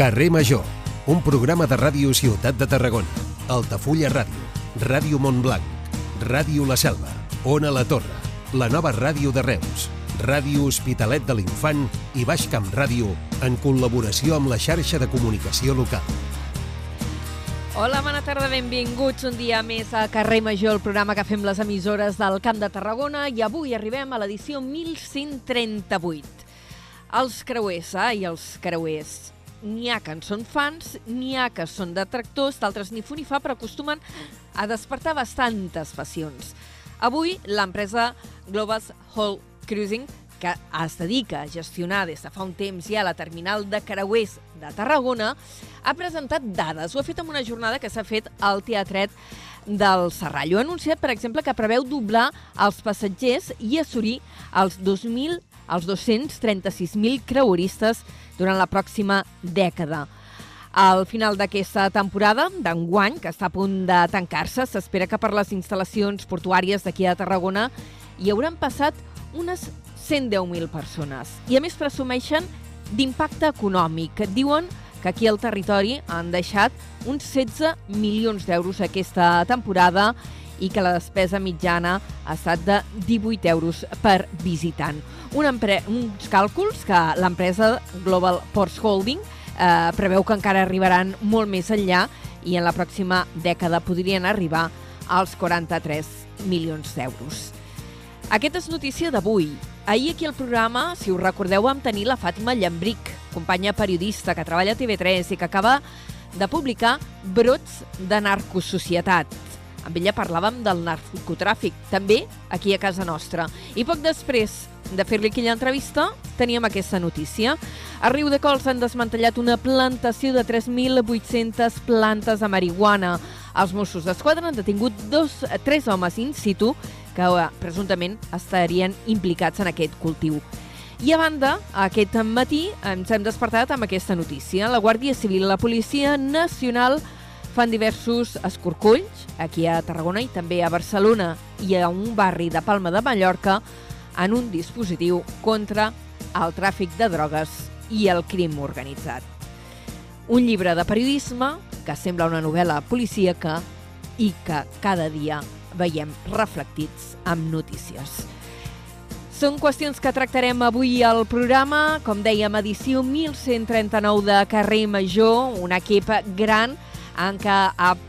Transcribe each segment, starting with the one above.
Carrer Major, un programa de ràdio Ciutat de Tarragona, Altafulla Ràdio, Ràdio Montblanc, Ràdio La Selva, Ona La Torre, la nova ràdio de Reus, Ràdio Hospitalet de l'Infant i Baix Camp Ràdio en col·laboració amb la xarxa de comunicació local. Hola, bona tarda, benvinguts un dia més a Carrer Major, el programa que fem les emissores del Camp de Tarragona i avui arribem a l'edició 1138. Els creuers, eh, i els creuers. N'hi ha que en són fans, n'hi ha que són detractors, d'altres ni fu ni fa, però acostumen a despertar bastantes passions. Avui, l'empresa Global Hall Cruising, que es dedica a gestionar des de fa un temps ja la terminal de creuers de Tarragona, ha presentat dades. Ho ha fet en una jornada que s'ha fet al Teatret del Serrallo. Ha anunciat, per exemple, que preveu doblar els passatgers i assolir els 2.000 als 236.000 creueristes durant la pròxima dècada. Al final d'aquesta temporada d'enguany, que està a punt de tancar-se, s'espera que per les instal·lacions portuàries d'aquí a Tarragona hi hauran passat unes 110.000 persones. I a més presumeixen d'impacte econòmic. Diuen que aquí al territori han deixat uns 16 milions d'euros aquesta temporada i que la despesa mitjana ha estat de 18 euros per visitant. Un uns càlculs que l'empresa Global Ports Holding eh, preveu que encara arribaran molt més enllà i en la pròxima dècada podrien arribar als 43 milions d'euros. Aquesta és notícia d'avui. Ahir aquí al programa, si us recordeu, vam tenir la Fàtima Llambric, companya periodista que treballa a TV3 i que acaba de publicar Brots de narcosocietat. Amb ella parlàvem del narcotràfic, també aquí a casa nostra. I poc després de fer-li aquella entrevista, teníem aquesta notícia. A Riu de Cols han desmantellat una plantació de 3.800 plantes de marihuana. Els Mossos d'Esquadra han detingut dos, tres homes in situ que eh, presumptament estarien implicats en aquest cultiu. I a banda, aquest matí ens hem despertat amb aquesta notícia. La Guàrdia Civil i la Policia Nacional fan diversos escorcolls aquí a Tarragona i també a Barcelona i a un barri de Palma de Mallorca en un dispositiu contra el tràfic de drogues i el crim organitzat. Un llibre de periodisme que sembla una novel·la policíaca i que cada dia veiem reflectits amb notícies. Són qüestions que tractarem avui al programa, com dèiem, edició 1139 de Carrer Major, un equip gran en què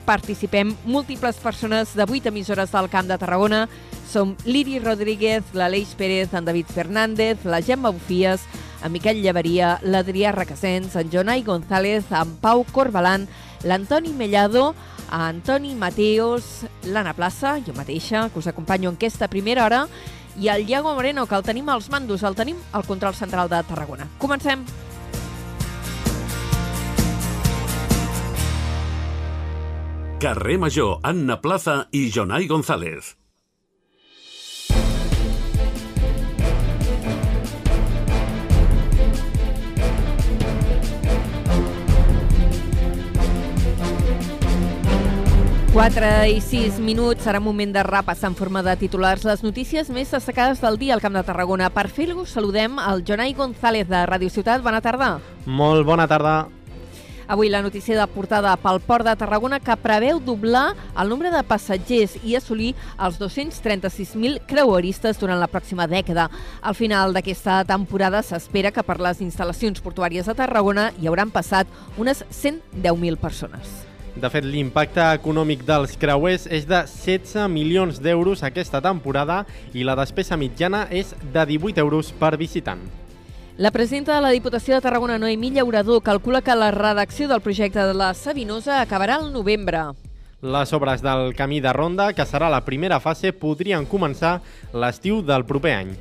participem múltiples persones de 8 emissores del Camp de Tarragona. Som l'Iri Rodríguez, l'Aleix Pérez, en David Fernández, la Gemma Bufies, en Miquel Llevaria, l'Adrià Requesens, en Jonai González, en Pau Corbalan, l'Antoni Mellado, Antoni Mateos, l'Anna Plaça, jo mateixa, que us acompanyo en aquesta primera hora, i el Iago Moreno, que el tenim als mandos, el tenim al control central de Tarragona. Comencem. Carrer Major, Anna Plaza i Jonai González. 4 i 6 minuts, serà moment de repassar en forma de titulars les notícies més destacades del dia al Camp de Tarragona. Per fer-ho, saludem el Jonai González de Ràdio Ciutat. Bona tarda. Molt bona tarda. Avui la notícia de portada pel Port de Tarragona que preveu doblar el nombre de passatgers i assolir els 236.000 creueristes durant la pròxima dècada. Al final d'aquesta temporada s'espera que per les instal·lacions portuàries de Tarragona hi hauran passat unes 110.000 persones. De fet, l'impacte econòmic dels creuers és de 16 milions d'euros aquesta temporada i la despesa mitjana és de 18 euros per visitant. La presidenta de la Diputació de Tarragona, Noemí Llaurador, calcula que la redacció del projecte de la Sabinosa acabarà al novembre. Les obres del camí de ronda, que serà la primera fase, podrien començar l'estiu del proper any.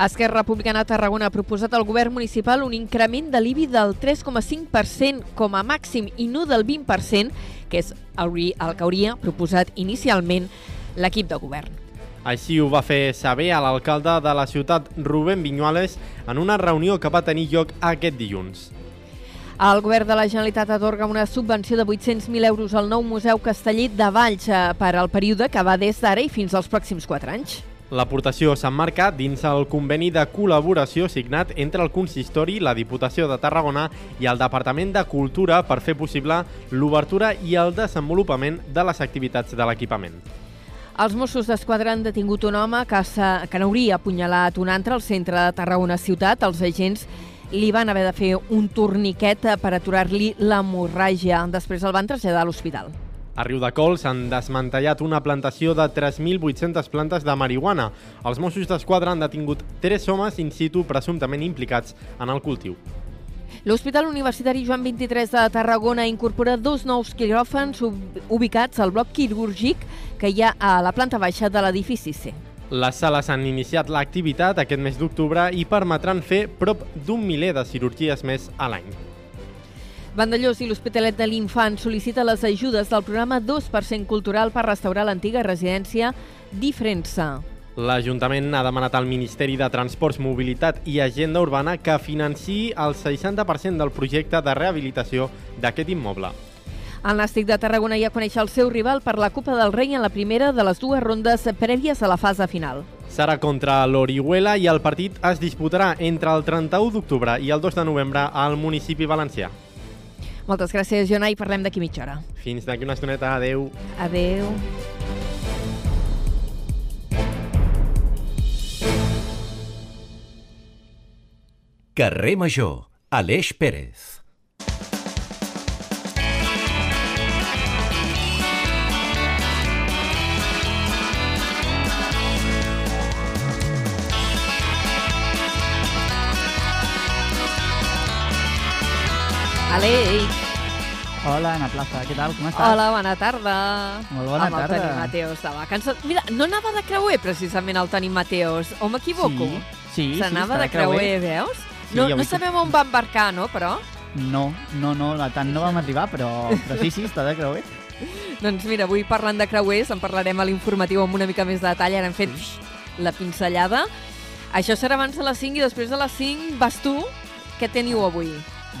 Esquerra Republicana de Tarragona ha proposat al govern municipal un increment de l'IBI del 3,5% com a màxim i no del 20%, que és el que hauria proposat inicialment l'equip de govern. Així ho va fer saber a l'alcalde de la ciutat, Rubén Viñuales, en una reunió que va tenir lloc aquest dilluns. El govern de la Generalitat atorga una subvenció de 800.000 euros al nou Museu Castellit de Valls eh, per al període que va des d'ara i fins als pròxims 4 anys. L'aportació s'emmarca dins el conveni de col·laboració signat entre el Consistori, la Diputació de Tarragona i el Departament de Cultura per fer possible l'obertura i el desenvolupament de les activitats de l'equipament. Els Mossos d'Esquadra han detingut un home que, que n'hauria apunyalat un altre al centre de Tarragona ciutat. Els agents li van haver de fer un torniquet per aturar-li l'hemorràgia. Després el van traslladar a l'hospital. A Riudecols han desmantellat una plantació de 3.800 plantes de marihuana. Els Mossos d'Esquadra han detingut tres homes in situ presumptament implicats en el cultiu. L'Hospital Universitari Joan 23 de Tarragona incorpora dos nous quiròfans ubicats al bloc quirúrgic que hi ha a la planta baixa de l'edifici C. Les sales han iniciat l'activitat aquest mes d'octubre i permetran fer prop d'un miler de cirurgies més a l'any. Vandellós i l'Hospitalet de l'Infant sol·licita les ajudes del programa 2% Cultural per restaurar l'antiga residència Diferença. L'Ajuntament ha demanat al Ministeri de Transports, Mobilitat i Agenda Urbana que financi el 60% del projecte de rehabilitació d'aquest immoble. El Nàstic de Tarragona ja coneix el seu rival per la Copa del Rei en la primera de les dues rondes prèvies a la fase final. Serà contra l'Orihuela i el partit es disputarà entre el 31 d'octubre i el 2 de novembre al municipi valencià. Moltes gràcies, Jonai. Parlem d'aquí mitja hora. Fins d'aquí una estoneta. Adeu. Adeu. Carrer Major, Aleix Pérez. Aleix. Hola, Ana Plaza, què tal? Com estàs? Hola, bona tarda. Molt bona Amb tarda. el Toni Mateos de vacances. Mira, no anava de creuer precisament el Toni Mateos, o m'equivoco? Sí, sí, S'anava està de creuer, veus? Sí, no, no sí. sabem on va embarcar, no, però? No, no, no, a tant no vam arribar, però, però sí, sí, està de creuer. Doncs mira, avui parlant de creuers, en parlarem a l'informatiu amb una mica més de detall, ara hem fet la pinzellada. Això serà abans de les 5 i després de les 5 vas tu. Què teniu avui?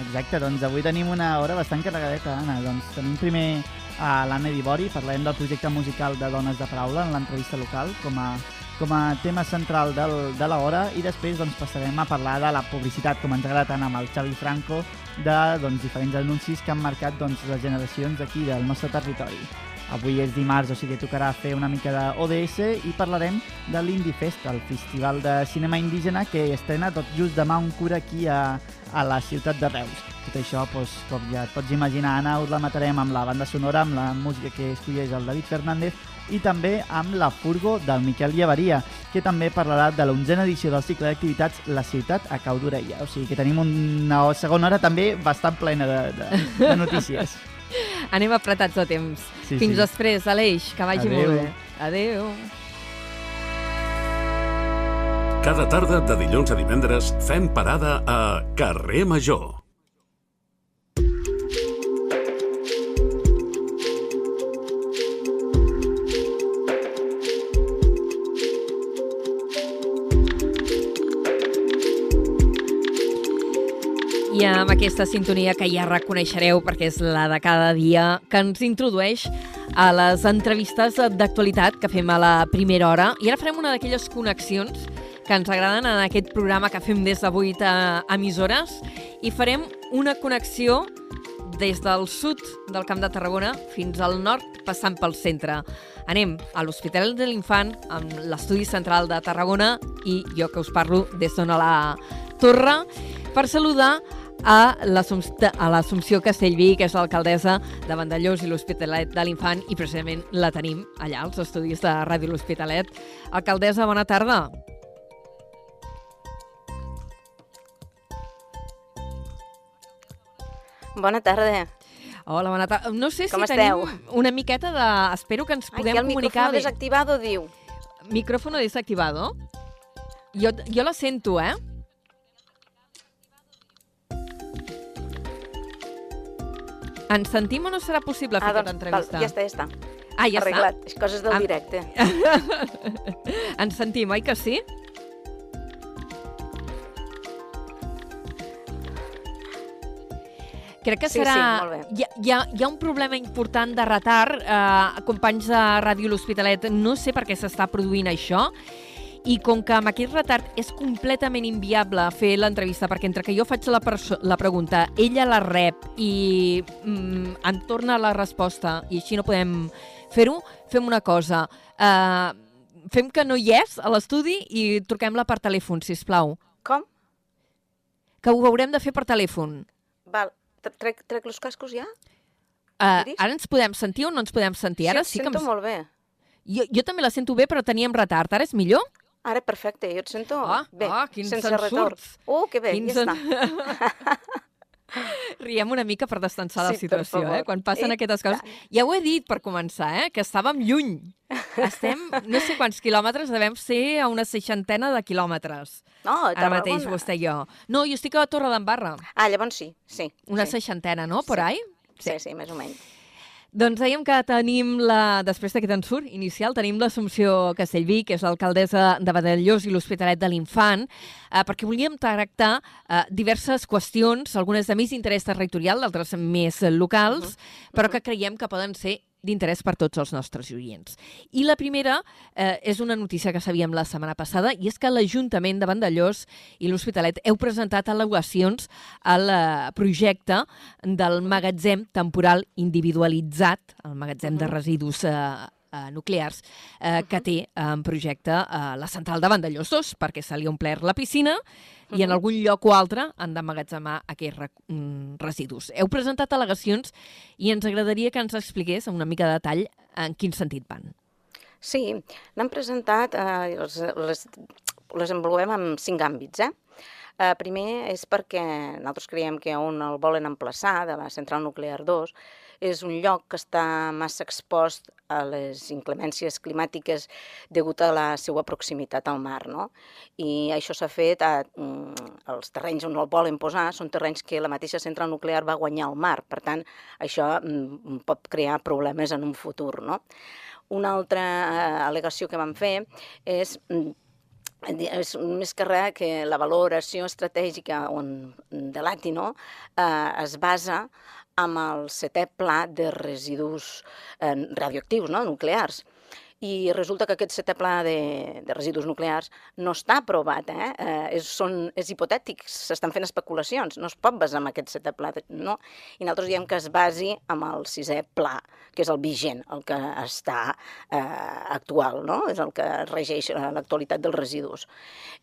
Exacte, doncs avui tenim una hora bastant carregadeta, Anna. Doncs tenim primer a l'Anna Dibori, parlarem del projecte musical de Dones de Paraula en l'entrevista local com a, com a tema central del, de l'hora i després doncs, passarem a parlar de la publicitat, com ens agrada tant amb el Xavi Franco, de doncs, diferents anuncis que han marcat doncs, les generacions aquí del nostre territori. Avui és dimarts, o sigui que tocarà fer una mica d'ODS i parlarem de l'Indie Fest, el festival de cinema indígena que estrena tot just demà un cura aquí a, a la ciutat de Reus. Tot això, doncs, com ja et pots imaginar, Anna, us la matarem amb la banda sonora, amb la música que escolleix el David Fernández i també amb la Furgo del Miquel Llevaria, que també parlarà de l'onzena edició del cicle d'activitats La ciutat a cau d'orella. O sigui que tenim una segona hora també bastant plena de, de, de notícies. Anem apretats de temps. Sí, Fins sí. després, Aleix, que vagi Adéu. molt bé. Adéu. Cada tarda de dilluns a divendres fem parada a Carrer Major. I amb aquesta sintonia que ja reconeixereu perquè és la de cada dia que ens introdueix a les entrevistes d'actualitat que fem a la primera hora. I ara farem una d'aquelles connexions que ens agraden en aquest programa que fem des de 8 a emissores i farem una connexió des del sud del Camp de Tarragona fins al nord, passant pel centre. Anem a l'Hospital de l'Infant, amb l'Estudi Central de Tarragona i jo que us parlo des d'on a la torre, per saludar a l'Assumpció Castellví, que és l'alcaldessa de Vandellós i l'Hospitalet de l'Infant, i precisament la tenim allà, als estudis de Ràdio L'Hospitalet. Alcaldessa, bona tarda. Bona tarda. Hola, bona tarda. No sé Com si esteu? tenim una miqueta de... Espero que ens podem que el comunicar micrófono bé. desactivado, diu. Micrófono desactivado? Jo, jo la sento, eh? Ens sentim o no serà possible fer Ah, doncs, val, entrevista? ja està, ja està. Ah, ja Arreglat. És coses del directe. està. Ens sentim, oi que sí? Crec que Sí, serà... sí, bé. Hi, ha, hi, ha, hi ha un problema important de retard. Eh, companys de Ràdio L'Hospitalet, no sé per què s'està produint això. i com que amb aquest retard és completament inviable fer l'entrevista, perquè entre que jo faig la, la pregunta, ella la rep i mm, em torna la resposta i així no podem fer-ho, fem una cosa. Uh, fem que no hi és a l'estudi i truquem-la per telèfon, si plau. Com? Que ho haurem de fer per telèfon. Val, trec, trec els cascos ja? Uh, ara ens podem sentir o no ens podem sentir? Ara sí, sí que em... molt bé. Jo, jo també la sento bé, però teníem retard. Ara és millor? Ara perfecte, jo et sento ah, bé, ah, quins sense retorn. Oh, que bé, quins ja està. Riem una mica per destensar sí, la situació, eh? Quan passen I aquestes coses. Ja ho he dit per començar, eh? Que estàvem lluny. Estem, no sé quants quilòmetres, devem ser a una seixantena de quilòmetres. No, Ara mateix, vostè i jo. No, jo estic a la Torre d'Embarra. Ah, llavors sí, sí. Una sí. seixantena, no? Por sí. ahí? Sí, sí, sí més o menys. Doncs dèiem que tenim, la, després d'aquest ensurt inicial, tenim l'Assumpció Castellví, que és l'alcaldessa de Badellós i l'Hospitalet de l'Infant, eh, perquè volíem tractar eh, diverses qüestions, algunes de més interès territorial, d'altres més locals, -huh. però que creiem que poden ser d'interès per tots els nostres oients. I la primera eh, és una notícia que sabíem la setmana passada i és que l'Ajuntament de Vandellós i l'Hospitalet heu presentat al·legacions al eh, projecte del magatzem temporal individualitzat, el magatzem de residus eh, eh, nuclears eh, que té en projecte eh, la central de Vandellós 2, perquè se li ha omplert la piscina i en algun lloc o altre han d'emmagatzemar aquests re mm, residus. Heu presentat al·legacions i ens agradaria que ens expliqués amb una mica de detall en quin sentit van. Sí, n'han presentat, eh, les, les, les envolupem en cinc àmbits. Eh? Eh, primer és perquè nosaltres creiem que on el volen emplaçar, de la central nuclear 2, és un lloc que està massa expost a les inclemències climàtiques degut a la seva proximitat al mar, no? I això s'ha fet a, mm, els terrenys on el volen posar són terrenys que la mateixa central nuclear va guanyar al mar, per tant, això mm, pot crear problemes en un futur, no? Una altra eh, al·legació que vam fer és mm, és més que res que la valoració estratègica on, de l'Atino eh, es basa amb el setè pla de residus eh, radioactius, no? nuclears i resulta que aquest setè pla de, de residus nuclears no està aprovat, eh? eh és, són, és hipotètic, s'estan fent especulacions, no es pot basar en aquest setè pla, no? I nosaltres diem que es basi amb el sisè pla, que és el vigent, el que està eh, actual, no? És el que regeix l'actualitat dels residus.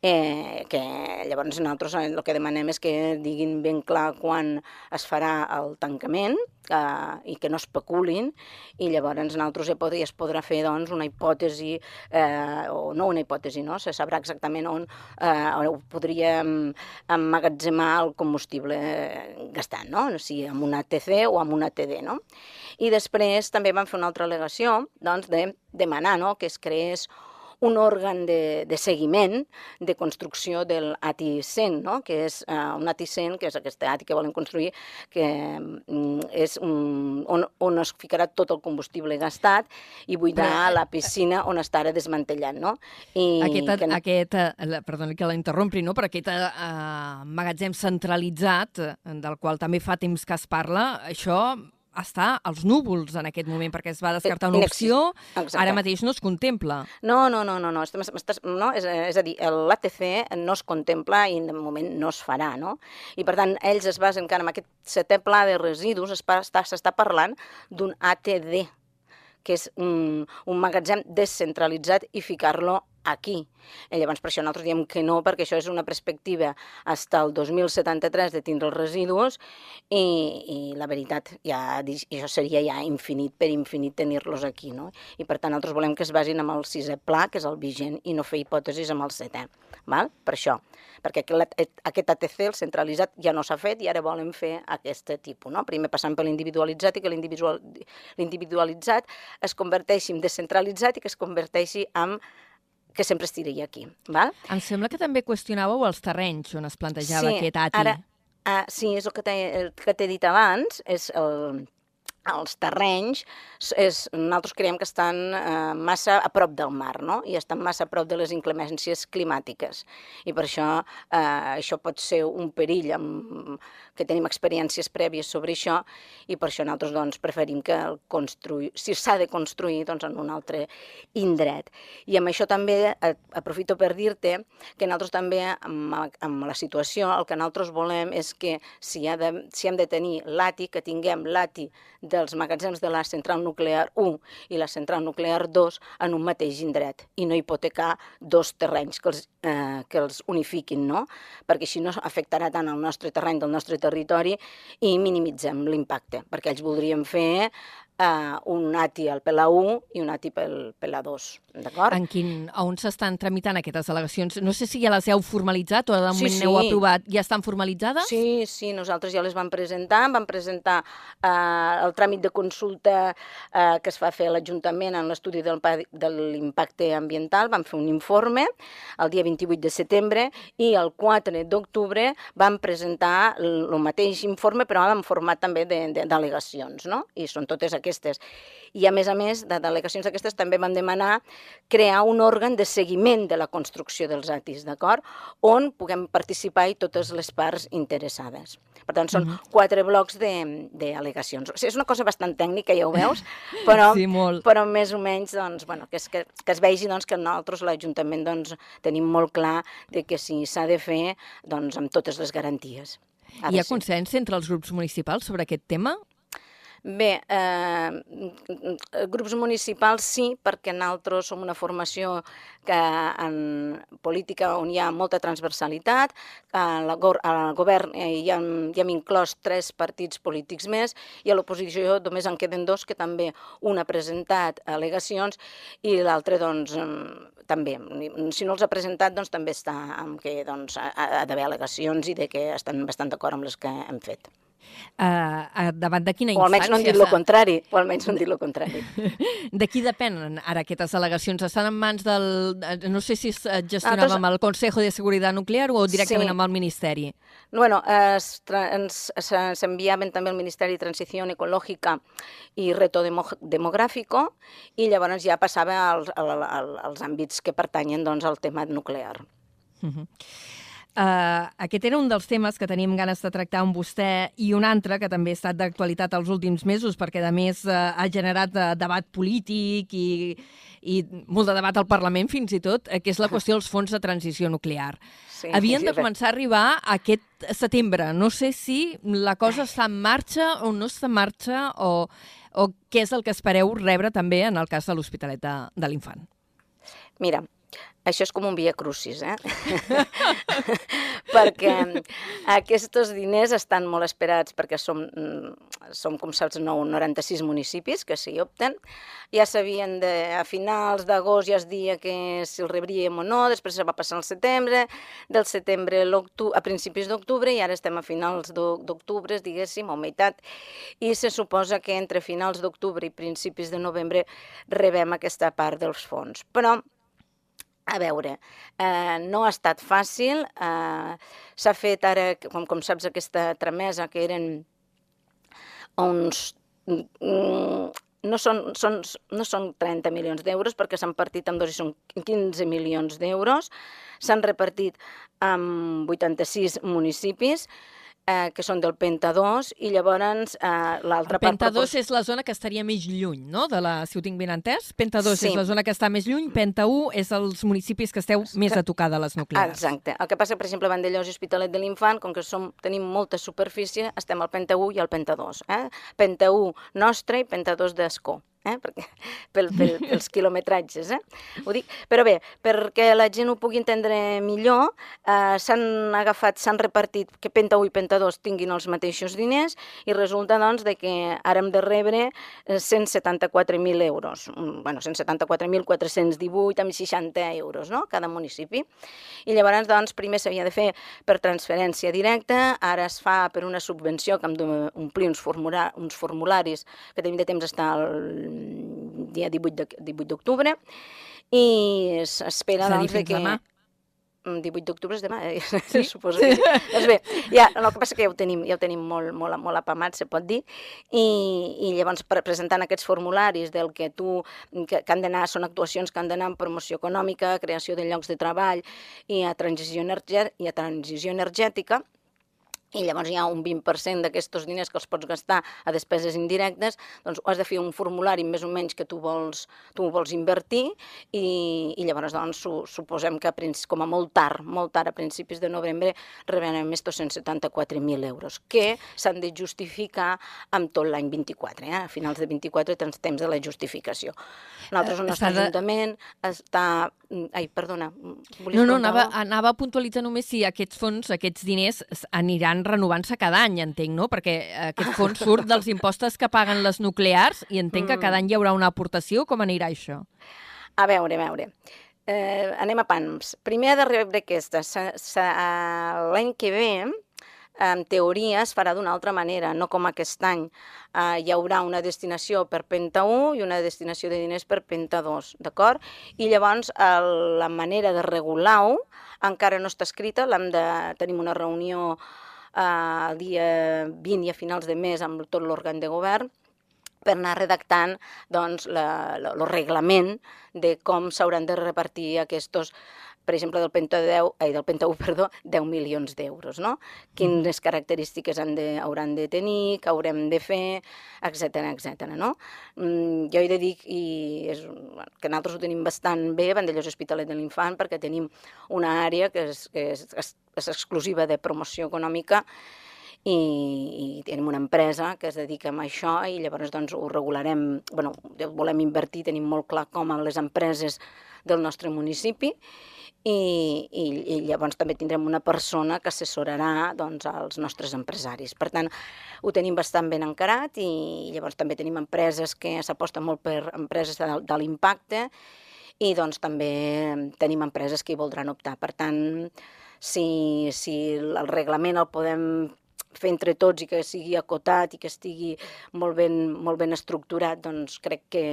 Eh, que llavors nosaltres el que demanem és que diguin ben clar quan es farà el tancament eh, i que no especulin, i llavors nosaltres ja podria, es podrà fer doncs, una hipòtesi, eh, o no una hipòtesi, no? se sabrà exactament on, eh, on podríem emmagatzemar el combustible gastant, no? o sigui, amb una TC o amb una TD. No? I després també vam fer una altra al·legació doncs, de demanar no? que es creés un òrgan de, de seguiment de construcció del ATI 100, no? que és uh, un ATI 100, que és aquest ATI que volen construir, que um, és un, on, on es ficarà tot el combustible gastat i buidar Però, eh, la piscina on està ara desmantellant. No? I aquest, que... aquest perdoni que la interrompi, no? però aquest uh, magatzem centralitzat, del qual també fa temps que es parla, això està als núvols en aquest moment, perquè es va descartar una opció, Exacte. ara mateix no es contempla. No, no, no, no, no, estem, no és, és a dir, l'ATC no es contempla i de moment no es farà, no? I per tant, ells es basen encara en aquest setè pla de residus, s'està parlant d'un ATD, que és un, un magatzem descentralitzat i ficar-lo aquí. I llavors per això nosaltres diem que no, perquè això és una perspectiva fins al 2073 de tindre els residus i, i la veritat, ja, això seria ja infinit per infinit tenir-los aquí. No? I per tant nosaltres volem que es basin amb el sisè pla, que és el vigent, i no fer hipòtesis amb el setè. Val? Per això, perquè aquest ATC, el centralitzat, ja no s'ha fet i ara volen fer aquest tipus. No? Primer passant per l'individualitzat i que l'individualitzat es converteixi en descentralitzat i que es converteixi en que sempre estiria aquí. Val? Em sembla que també qüestionàveu els terrenys on es plantejava sí, aquest ATI. Ara, uh, sí, és el que t'he dit abans, és el, els terrenys, és, nosaltres creiem que estan eh, massa a prop del mar, no? I estan massa a prop de les inclemències climàtiques. I per això eh, això pot ser un perill, amb, que tenim experiències prèvies sobre això, i per això nosaltres doncs, preferim que el construir, si s'ha de construir, doncs en un altre indret. I amb això també aprofito per dir-te que nosaltres també, amb, amb la situació, el que nosaltres volem és que si, ha de, si hem de tenir l'ATI, que tinguem l'ATI dels magatzems de la central nuclear 1 i la central nuclear 2 en un mateix indret i no hipotecar dos terrenys que els, eh, que els unifiquin, no? perquè així no afectarà tant el nostre terreny del nostre territori i minimitzem l'impacte, perquè ells voldrien fer uh, un ATI al PLA 1 i un ATI pel PLA 2, d'acord? En quin, on s'estan tramitant aquestes al·legacions? No sé si ja les heu formalitzat o de moment Sí, sí. n'heu aprovat. Ja estan formalitzades? Sí, sí, nosaltres ja les vam presentar, vam presentar eh, el tràmit de consulta eh, que es va fer a l'Ajuntament en l'estudi de l'impacte ambiental, vam fer un informe el dia 28 de setembre i el 4 d'octubre vam presentar el mateix informe però en format també delegacions, no? I són totes aquestes. I a més a més de delegacions aquestes també vam demanar crear un òrgan de seguiment de la construcció dels ATIs, d'acord? On puguem participar i totes les parts interessades. Per tant, són quatre blocs de- d'al·legacions. O sigui, és una cosa bastant tècnica, ja ho veus, però, Sí, molt. però més o menys doncs, bueno, que, es, que, que es vegi doncs, que nosaltres, l'Ajuntament, doncs, tenim molt clar de que si s'ha de fer doncs, amb totes les garanties. Ha Hi ha consens entre els grups municipals sobre aquest tema? Bé, eh, grups municipals sí, perquè nosaltres som una formació que en política on hi ha molta transversalitat, al govern eh, hi, hi hem inclòs tres partits polítics més i a l'oposició només en queden dos, que també un ha presentat al·legacions i l'altre doncs, em, també. Si no els ha presentat, doncs també està amb que doncs, ha, ha d'haver al·legacions i de que estan bastant d'acord amb les que hem fet. Uh, davant de quina O almenys no han dit instància el contrari, o almenys no han dit el contrari. De qui depenen ara aquestes al·legacions? Estan en mans del... eh, No sé si es eh, gestionava Nosaltres- amb el Consejo de Seguridad Nuclear o directament Sí. amb el Ministeri. Bueno, s'enviaven també al Ministeri de Transició Ecològica i Reto Demo Demogràfico i llavors ja passava als, al- al- als àmbits que pertanyen doncs, al tema nuclear. Uh, aquest era un dels temes que teníem ganes de tractar amb vostè i un altre que també ha estat d'actualitat els últims mesos perquè, a més, uh, ha generat uh, debat polític i, i molt de debat al Parlament, fins i tot, uh, que és la qüestió dels fons de transició nuclear. Sí, Havien sí, de començar a arribar aquest setembre. No sé si la cosa està en marxa o no està en marxa o, o què és el que espereu rebre també en el cas de l'Hospitalet de, de l'Infant. Mira, això és com un via crucis, eh? perquè aquests diners estan molt esperats perquè som, mm, som com saps, nou, 96 municipis que s'hi opten. Ja sabien de, a finals d'agost ja es dia que si el rebríem o no, després se va passar al setembre, del setembre a principis d'octubre i ara estem a finals d'o- d'octubre, diguéssim, o meitat, i se suposa que entre finals d'octubre i principis de novembre rebem aquesta part dels fons. Però a veure, eh, no ha estat fàcil. Eh, S'ha fet ara, com, com saps, aquesta tramesa que eren uns... mm, No són, són, no són 30 milions d'euros perquè s'han partit en dos i són 15 milions d'euros. S'han repartit en 86 municipis eh, que són del Penta 2 i llavors eh, l'altra part... Penta 2 propos- és la zona que estaria més lluny, no?, de la, si ho tinc ben entès. Penta 2 Sí. és la zona que està més lluny, Penta 1 és els municipis que esteu més a tocar de les nuclears. Exacte. El que passa, per exemple, a Vandellós i Hospitalet de l'Infant, com que som, tenim molta superfície, estem al Penta 1 i al Penta 2. Eh? Penta 1 nostre i Penta 2 d'Escó. Eh? Perquè, pel, pel, pels quilometratges, eh? Ho dic, però bé, perquè la gent ho pugui entendre millor, eh, s'han agafat, s'han repartit que Penta 1 i Penta 2 tinguin els mateixos diners i resulta, doncs, de que ara hem de rebre eh, 174.000 euros. Mm, Bueno, 174.418 amb 60 euros, no?, cada municipi. I llavors, doncs, primer s'havia de fer per transferència directa, ara es fa per una subvenció que hem d'omplir uns, uns formularis que tenim de temps està el dia 18 de- 18 d'octubre i s'espera, doncs, que... demà. 18 d'octubre és demà, eh? sí? suposo que sí. doncs bé, ja, el que passa que ja ho tenim, ja ho tenim molt, molt, molt apamat, se pot dir, i, i llavors presentant aquests formularis del que tu, que, que han d'anar, són actuacions que han d'anar en promoció econòmica, creació de llocs de treball i a transició, energia, i a transició energètica, i llavors hi ha un 20% d'aquests diners que els pots gastar a despeses indirectes, doncs has de fer un formulari més o menys que tu vols, tu vols invertir i, i llavors doncs, su, suposem que com a molt tard, molt tard, a principis de novembre, rebrem més 274.000 euros, que s'han de justificar amb tot l'any 24. Eh? A finals de 24 tens temps de la justificació. Nosaltres, el nostre de... ajuntament està... Ai, perdona. No, no, anava, anava a puntualitzar només si aquests fons, aquests diners aniran renovant-se cada any, entenc, no? Perquè aquest fons surt dels impostos que paguen les nuclears i entenc que cada mm. any hi haurà una aportació. Com anirà això? A veure, a veure. Eh, anem a pams. Primer ha de rebre aquesta. L'any que ve, en teoria es farà d'una altra manera, no com aquest any. Uh, hi haurà una destinació per Penta 1 i una destinació de diners per Penta 2, d'acord? I llavors el, la manera de regular-ho encara no està escrita, l'hem de... tenim una reunió eh, el dia 20 i a finals de mes amb tot l'òrgan de govern per anar redactant doncs, la, la, el reglament de com s'hauran de repartir aquests per exemple, del Penta 10, ai, del Penta 1, perdó, 10 milions d'euros, no? Quines característiques han de, hauran de tenir, què haurem de fer, etc etc. no? Mm, jo he de dir i és, que nosaltres ho tenim bastant bé, Vandellós Hospitalet de l'Infant, perquè tenim una àrea que és, que és, és, és exclusiva de promoció econòmica i, i tenim una empresa que es dedica a això i llavors doncs, ho regularem, bueno, volem invertir, tenim molt clar com a les empreses del nostre municipi i, i, i llavors també tindrem una persona que assessorarà doncs, als nostres empresaris. Per tant, ho tenim bastant ben encarat i llavors també tenim empreses que s'aposten molt per empreses de, de l'impacte i doncs també tenim empreses que hi voldran optar. Per tant, si, si el reglament el podem fer entre tots i que sigui acotat i que estigui molt ben, molt ben estructurat, doncs crec que,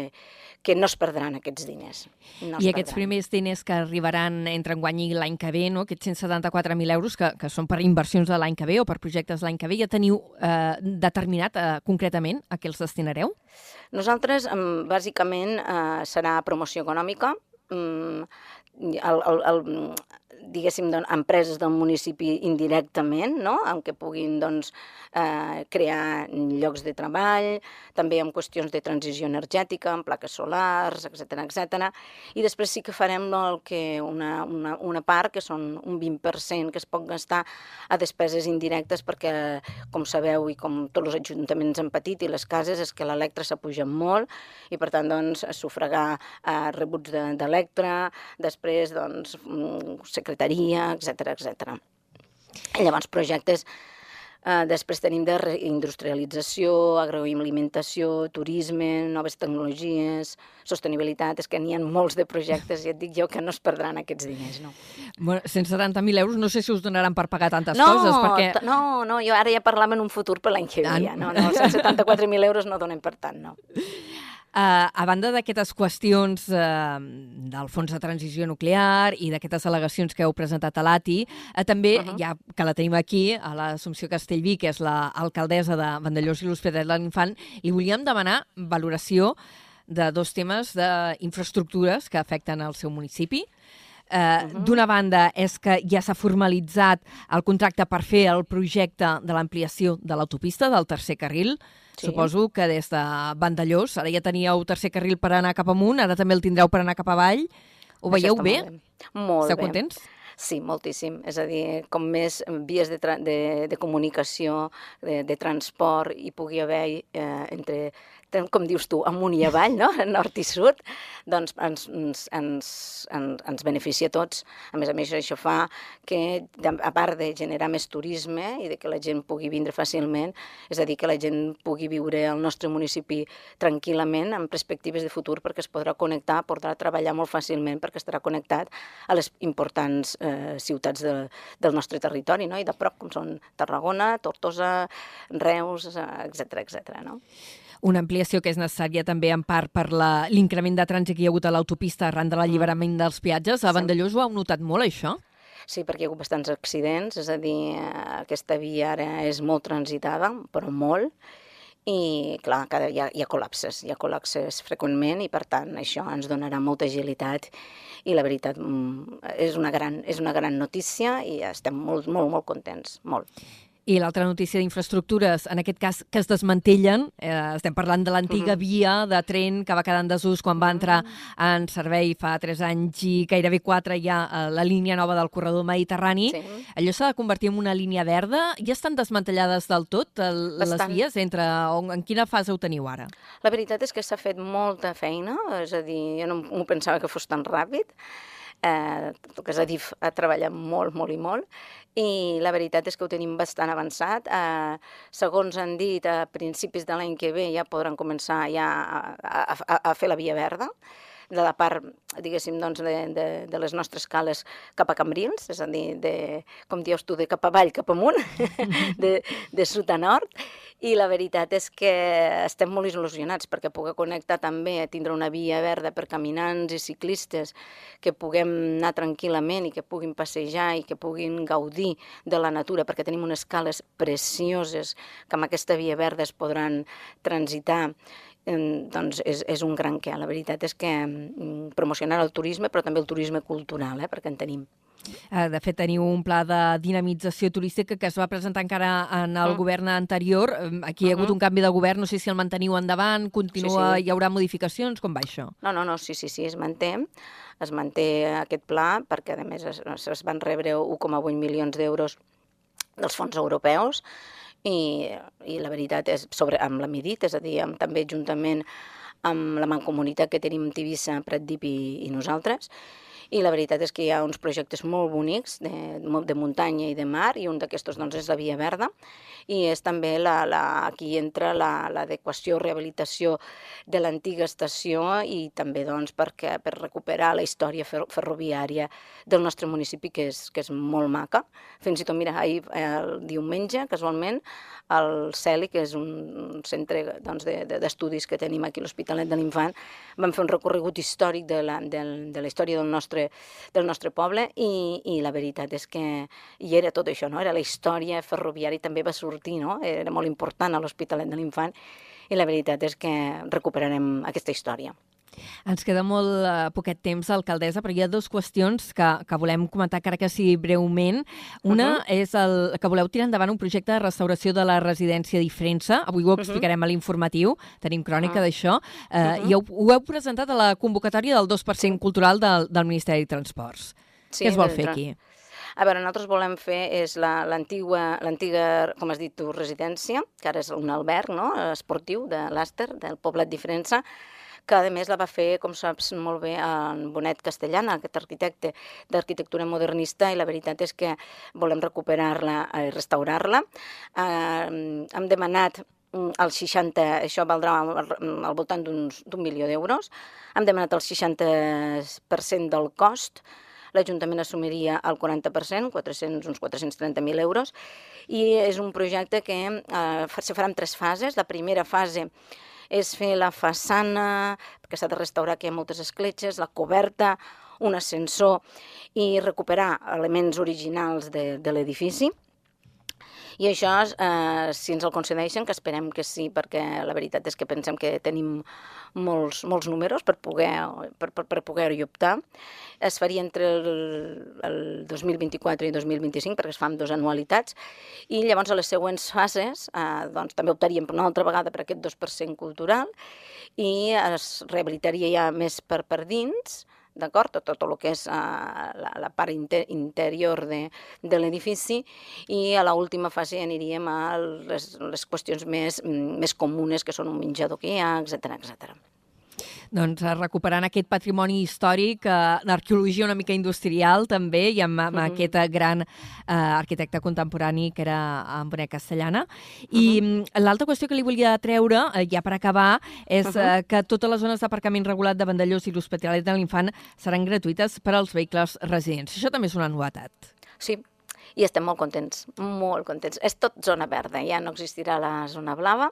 que no es perdran aquests diners. No I aquests perdran. primers diners que arribaran entre enguany i l'any que ve, no? aquests 174.000 euros que, que són per inversions de l'any que ve o per projectes l'any que ve, ja teniu eh, determinat eh, concretament a què els destinareu? Nosaltres, bàsicament, eh, serà promoció econòmica, mm, el, el, el, diguéssim, doncs, empreses del municipi indirectament, no? en què puguin doncs, eh, crear llocs de treball, també en qüestions de transició energètica, en plaques solars, etc etc. I després sí que farem el que una, una, una part, que són un 20% que es pot gastar a despeses indirectes perquè, com sabeu i com tots els ajuntaments han patit i les cases, és que l'electre s'ha pujat molt i per tant doncs, sufragar eh, rebuts d'electre, de, després doncs, mm, secretaria, etc etc. Llavors projectes Uh, després tenim de reindustrialització, agroalimentació, turisme, noves tecnologies, sostenibilitat, és que n'hi ha molts de projectes, i et dic jo que no es perdran aquests diners, no. Bueno, 170.000 euros no sé si us donaran per pagar tantes no, coses, perquè... No, no, jo ara ja parlava en un futur per l'any que ve, no, no, 174.000 euros no donen per tant, no. Uh, a banda d'aquestes qüestions uh, del fons de transició nuclear i d'aquestes al·legacions que heu presentat a l'ATI, uh, també, uh -huh. ja que la tenim aquí, a l'Assumpció Castellví, que és l'alcaldessa de Vandellós i l'Hospitalet de l'Infant, li volíem demanar valoració de dos temes d'infraestructures que afecten el seu municipi. Uh -huh. D'una banda és que ja s'ha formalitzat el contracte per fer el projecte de l'ampliació de l'autopista del tercer carril, Sí. Suposo que des de Vandellós, ara ja teníeu tercer carril per anar cap amunt, ara també el tindreu per anar cap avall. Ho veieu bé? Molt bé. Molt Esteu bé. contents? Sí, moltíssim. És a dir, com més vies de, de, de comunicació, de, de transport hi pugui haver eh, entre com dius tu, amunt i avall, no? nord i sud, doncs ens, ens, ens, ens, ens beneficia a tots. A més a més, això fa que, a part de generar més turisme i de que la gent pugui vindre fàcilment, és a dir, que la gent pugui viure al nostre municipi tranquil·lament, amb perspectives de futur, perquè es podrà connectar, podrà treballar molt fàcilment, perquè estarà connectat a les importants eh, ciutats de, del nostre territori, no? i de prop, com són Tarragona, Tortosa, Reus, etc etc. no? Una ampliació que és necessària també en part per l'increment de trànsit que hi ha hagut a l'autopista arran de l'alliberament dels peatges. A Vandellós ho heu notat molt, això? Sí, perquè hi ha hagut bastants accidents, és a dir, eh, aquesta via ara és molt transitada, però molt, i clar, cada, hi, ha, hi ha col·lapses, hi ha col·lapses freqüentment i per tant això ens donarà molta agilitat i la veritat mm, és una gran, és una gran notícia i estem molt, molt, molt contents, molt. I l'altra notícia d'infraestructures, en aquest cas, que es desmantellen, eh, estem parlant de l'antiga uh -huh. via de tren que va quedar en desús quan va entrar en servei fa 3 anys i gairebé 4 ja eh, la línia nova del corredor mediterrani. Sí. Allò s'ha de convertir en una línia verda? Ja estan desmantellades del tot el, les vies? Entre, on, en quina fase ho teniu ara? La veritat és que s'ha fet molta feina, és a dir, jo no m'ho pensava que fos tan ràpid, eh, que és a dir, ha treballat molt, molt i molt, i la veritat és que ho tenim bastant avançat. Eh, segons han dit, a principis de l'any que ve ja podran començar ja a, a, a, a fer la via verda de la part, diguéssim, doncs, de, de, de les nostres cales cap a Cambrils, és a dir, de, com dius tu, de cap avall, cap amunt, de, de sud a nord, i la veritat és que estem molt il·lusionats perquè poder connectar també, tindre una via verda per caminants i ciclistes que puguem anar tranquil·lament i que puguin passejar i que puguin gaudir de la natura perquè tenim unes cales precioses que amb aquesta via verda es podran transitar doncs és, és un gran què. La veritat és que mm, promocionar el turisme, però també el turisme cultural, eh, perquè en tenim. Eh, de fet, teniu un pla de dinamització turística que es va presentar encara en el mm. govern anterior. Aquí hi ha hagut uh -huh. un canvi de govern, no sé si el manteniu endavant, continua, sí, sí. hi haurà modificacions, com va això? No, no, no, sí, sí, sí, es manté. Es manté aquest pla perquè, a més, es, es van rebre 1,8 milions d'euros dels fons europeus i, i la veritat és sobre, amb la Midit, és a dir, amb, també juntament amb la mancomunitat que tenim Tivissa, Pratdip i, i nosaltres, i la veritat és que hi ha uns projectes molt bonics de, de muntanya i de mar i un d'aquests doncs, és la Via Verda i és també la, la, aquí entra l'adequació, la, rehabilitació de l'antiga estació i també doncs, perquè, per recuperar la història ferroviària del nostre municipi que és, que és molt maca. Fins i tot, mira, ahir el diumenge, casualment, el CELI, que és un centre doncs, d'estudis de, de, que tenim aquí a l'Hospitalet de l'Infant, vam fer un recorregut històric de la, de, de la història del nostre, del nostre poble i, i la veritat és que hi era tot això, no? era la història ferroviària, també va sortir, no? era molt important a l'Hospitalet de l'Infant i la veritat és que recuperarem aquesta història. Ens queda molt uh, poquet temps, alcaldessa, però hi ha dues qüestions que, que volem comentar, encara que sigui breument. Una uh -huh. és el, que voleu tirar endavant un projecte de restauració de la residència d'Ifrensa. Avui ho explicarem uh -huh. a l'informatiu, tenim crònica uh -huh. d'això. Uh, uh -huh. I ho, ho heu presentat a la convocatòria del 2% cultural del, del Ministeri de Transports. Sí, Què es vol fer aquí? A veure, nosaltres volem fer és l'antiga, la, com has dit tu, residència, que ara és un alberg no? esportiu de l'Àster, del poblet d'Ifrensa, que a més la va fer, com saps molt bé, en Bonet Castellana, aquest arquitecte d'arquitectura modernista, i la veritat és que volem recuperar-la i restaurar-la. Eh, hem demanat mm, el 60, això valdrà al voltant d'un milió d'euros. Hem demanat el 60% del cost, l'Ajuntament assumiria el 40%, 400, uns 430.000 euros, i és un projecte que eh, se farà en tres fases. La primera fase és fer la façana, perquè s'ha de restaurar, que hi ha moltes escletxes, la coberta, un ascensor i recuperar elements originals de, de l'edifici. I això, eh, si ens el concedeixen, que esperem que sí, perquè la veritat és que pensem que tenim molts, molts números per poder, per, per, per poder-hi optar. Es faria entre el, el 2024 i 2025, perquè es fan dues anualitats, i llavors a les següents fases eh, doncs, també optaríem una altra vegada per aquest 2% cultural i es rehabilitaria ja més per, per dins, d'acord? Tot, tot el que és uh, la, la part inter, interior de, de l'edifici i a l'última fase aniríem a les, les qüestions més, més comunes que són un menjador que hi ha, etc etc doncs, eh, recuperant aquest patrimoni històric, eh, l'arqueologia una mica industrial també, i amb, amb uh -huh. aquest gran eh, arquitecte contemporani que era en Bonet Castellana. I uh -huh. l'altra qüestió que li volia treure, eh, ja per acabar, és uh -huh. eh, que totes les zones d'aparcament regulat de Vandellós i l'Hospitalet de l'Infant seran gratuïtes per als vehicles residents. Això també és una novetat. Sí, i estem molt contents, molt contents. És tot zona verda, ja no existirà la zona blava,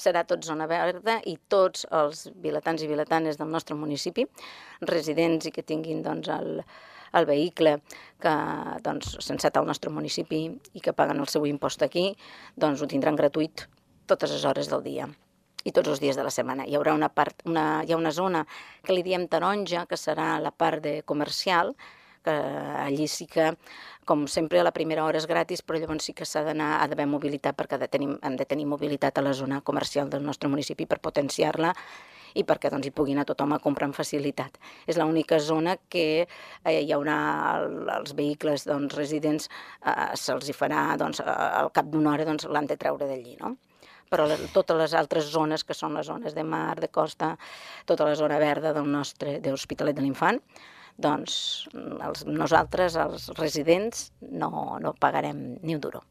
serà tot zona verda i tots els vilatans i vilatanes del nostre municipi, residents i que tinguin doncs, el, el vehicle que doncs, s'ha encetat al nostre municipi i que paguen el seu impost aquí, doncs ho tindran gratuït totes les hores del dia i tots els dies de la setmana. Hi haurà una, part, una, hi ha una zona que li diem taronja, que serà la part de comercial, que allí sí que, com sempre, a la primera hora és gratis, però llavors sí que s'ha d'anar, ha d'haver mobilitat, perquè de tenir, hem de tenir mobilitat a la zona comercial del nostre municipi per potenciar-la i perquè doncs, hi pugui anar tothom a comprar amb facilitat. És l'única zona que eh, hi haurà el, els vehicles doncs, residents, eh, se'ls hi farà doncs, al cap d'una hora doncs, l'han de treure d'allí. No? però les, totes les altres zones, que són les zones de mar, de costa, tota la zona verda del nostre, de l'Hospitalet de l'Infant, doncs els, nosaltres, els residents, no, no pagarem ni un duro.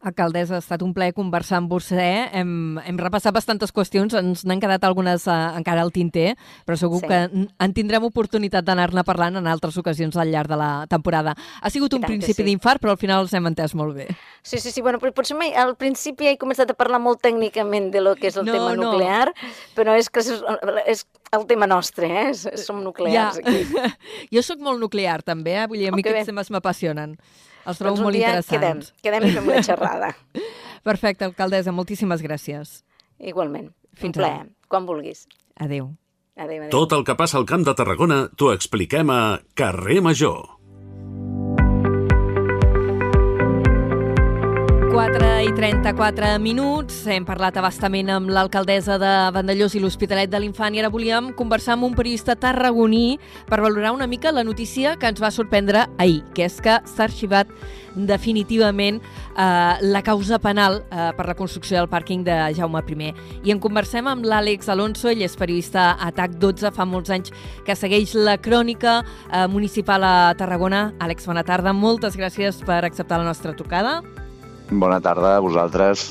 Alcaldessa, ha estat un plaer conversar amb vostè. Hem, hem repassat bastantes qüestions, ens n'han quedat algunes uh, encara al tinter, però segur sí. que en tindrem oportunitat d'anar-ne parlant en altres ocasions al llarg de la temporada. Ha sigut un principi sí. d'infart, però al final els hem entès molt bé. Sí, sí, sí. Bueno, potser mai, al principi he començat a parlar molt tècnicament de lo que és el no, tema no. nuclear, però és que és, és el tema nostre, eh? Som nuclears ja. aquí. jo sóc molt nuclear, també, eh? Vull dir, a mi aquests temes m'apassionen. Els trobo doncs molt interessants. Quedem, quedem i fem una xerrada. Perfecte, alcaldessa, moltíssimes gràcies. Igualment. Fins un plaer. Quan vulguis. Adéu. Adéu, adéu. Tot el que passa al Camp de Tarragona t'ho expliquem a Carrer Major. 4 i 34 minuts. Hem parlat abastament amb l'alcaldessa de Vandellós i l'Hospitalet de l'Infant i ara volíem conversar amb un periodista tarragoní per valorar una mica la notícia que ens va sorprendre ahir, que és que s'ha arxivat definitivament eh, la causa penal eh, per la construcció del pàrquing de Jaume I. I en conversem amb l'Àlex Alonso, ell és periodista a TAC 12, fa molts anys que segueix la crònica eh, municipal a Tarragona. Àlex, bona tarda, moltes gràcies per acceptar la nostra trucada. Bona tarda a vosaltres.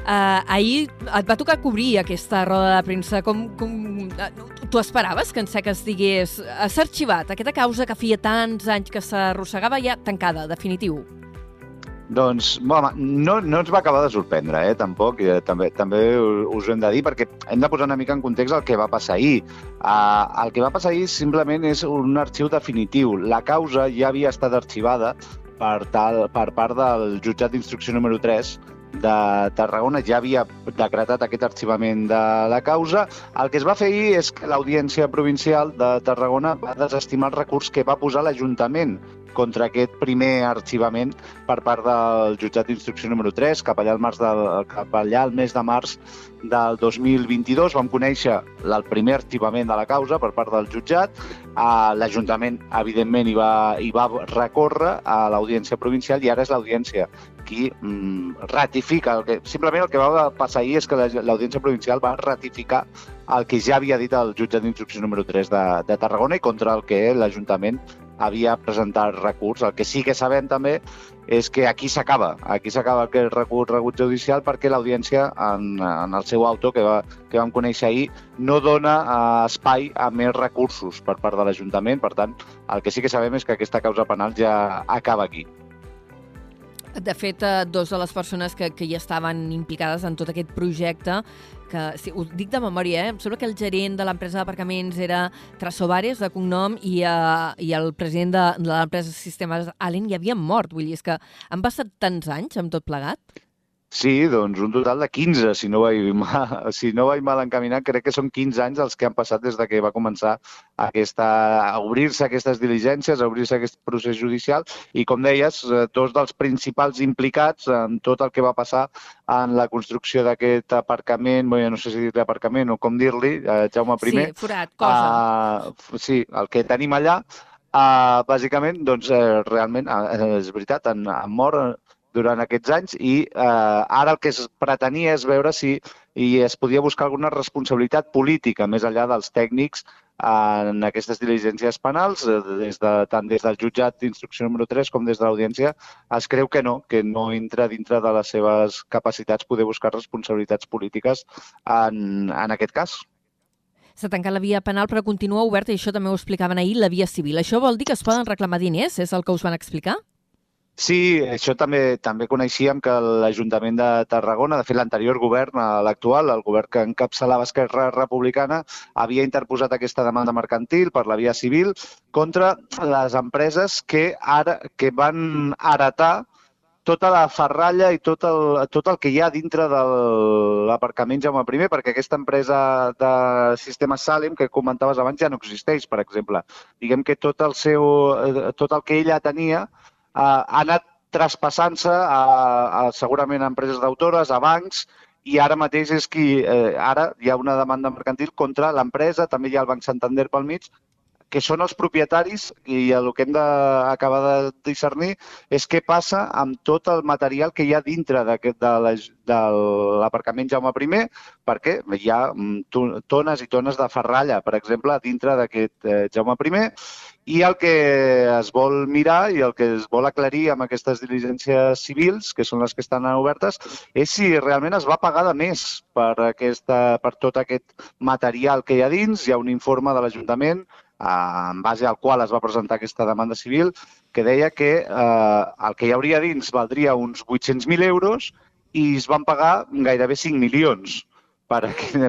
Uh, ahir et va tocar cobrir aquesta roda de premsa. Com, com, uh, tu esperaves que en Seques digués s'ha arxivat aquesta causa que feia tants anys que s'arrossegava ja tancada, definitiu? Doncs, home, no, no ens va acabar de sorprendre, eh, tampoc, i eh, també, també us ho hem de dir, perquè hem de posar una mica en context el que va passar ahir. Uh, el que va passar ahir simplement és un arxiu definitiu. La causa ja havia estat arxivada per, tal, per part del jutjat d'instrucció número 3 de Tarragona ja havia decretat aquest arxivament de la causa. El que es va fer ahir és que l'Audiència Provincial de Tarragona va desestimar el recurs que va posar l'Ajuntament contra aquest primer arxivament per part del jutjat d'instrucció número 3 cap allà, al març del, cap allà al mes de març del 2022 vam conèixer el primer arxivament de la causa per part del jutjat. L'Ajuntament, evidentment, hi va, hi va recórrer a l'Audiència Provincial i ara és l'Audiència qui mm, ratifica. El que, simplement el que va passar ahir és que l'Audiència Provincial va ratificar el que ja havia dit el jutjat d'instrucció número 3 de, de Tarragona i contra el que l'Ajuntament havia presentat recurs. El que sí que sabem també és que aquí s'acaba, aquí s'acaba aquest recurs rebut judicial perquè l'audiència, en, en el seu auto que, va, que vam conèixer ahir, no dona uh, espai a més recursos per part de l'Ajuntament. Per tant, el que sí que sabem és que aquesta causa penal ja acaba aquí. De fet, eh, dos de les persones que, que hi estaven implicades en tot aquest projecte que, sí, ho dic de memòria, eh? em sembla que el gerent de l'empresa d'aparcaments era Trasovares, de cognom, i, uh, i el president de, de l'empresa Sistemes Allen hi havia mort. Vull dir, és que han passat tants anys amb tot plegat? Sí, doncs un total de 15, si no vaig mal, si no vaig mal encaminat, crec que són 15 anys els que han passat des de que va començar aquesta, a obrir-se aquestes diligències, a obrir-se aquest procés judicial i, com deies, eh, dos dels principals implicats en tot el que va passar en la construcció d'aquest aparcament, bé, no sé si dir aparcament o com dir-li, eh, Jaume I. Sí, forat, cosa. Uh, sí, el que tenim allà, uh, bàsicament, doncs, uh, realment, uh, és veritat, han, han mort durant aquests anys i eh, ara el que es pretenia és veure si i es podia buscar alguna responsabilitat política més enllà dels tècnics en aquestes diligències penals, eh, des de, tant des del jutjat d'instrucció número 3 com des de l'audiència, es creu que no, que no entra dintre de les seves capacitats poder buscar responsabilitats polítiques en, en aquest cas. S'ha tancat la via penal, però continua oberta, i això també ho explicaven ahir, la via civil. Això vol dir que es poden reclamar diners? És el que us van explicar? Sí, això també també coneixíem que l'Ajuntament de Tarragona, de fet l'anterior govern, eh, l'actual, el govern que encapçalava Esquerra Republicana, havia interposat aquesta demanda mercantil per la via civil contra les empreses que ara que van heretar tota la ferralla i tot el, tot el que hi ha dintre de l'aparcament Jaume I, perquè aquesta empresa de sistema Salem que comentaves abans ja no existeix, per exemple. Diguem que tot el, seu, eh, tot el que ella tenia ha anat traspassant-se a, a, segurament a empreses d'autores, a bancs, i ara mateix és qui, eh, ara hi ha una demanda mercantil contra l'empresa, també hi ha el Banc Santander pel mig, que són els propietaris i el que hem d'acabar de discernir és què passa amb tot el material que hi ha dintre de l'aparcament Jaume I, perquè hi ha mm, tones i tones de ferralla, per exemple, dintre d'aquest eh, Jaume I, i el que es vol mirar i el que es vol aclarir amb aquestes diligències civils, que són les que estan obertes, és si realment es va pagar de més per, aquesta, per tot aquest material que hi ha dins. Hi ha un informe de l'Ajuntament en base al qual es va presentar aquesta demanda civil, que deia que eh, el que hi hauria dins valdria uns 800.000 euros i es van pagar gairebé 5 milions per,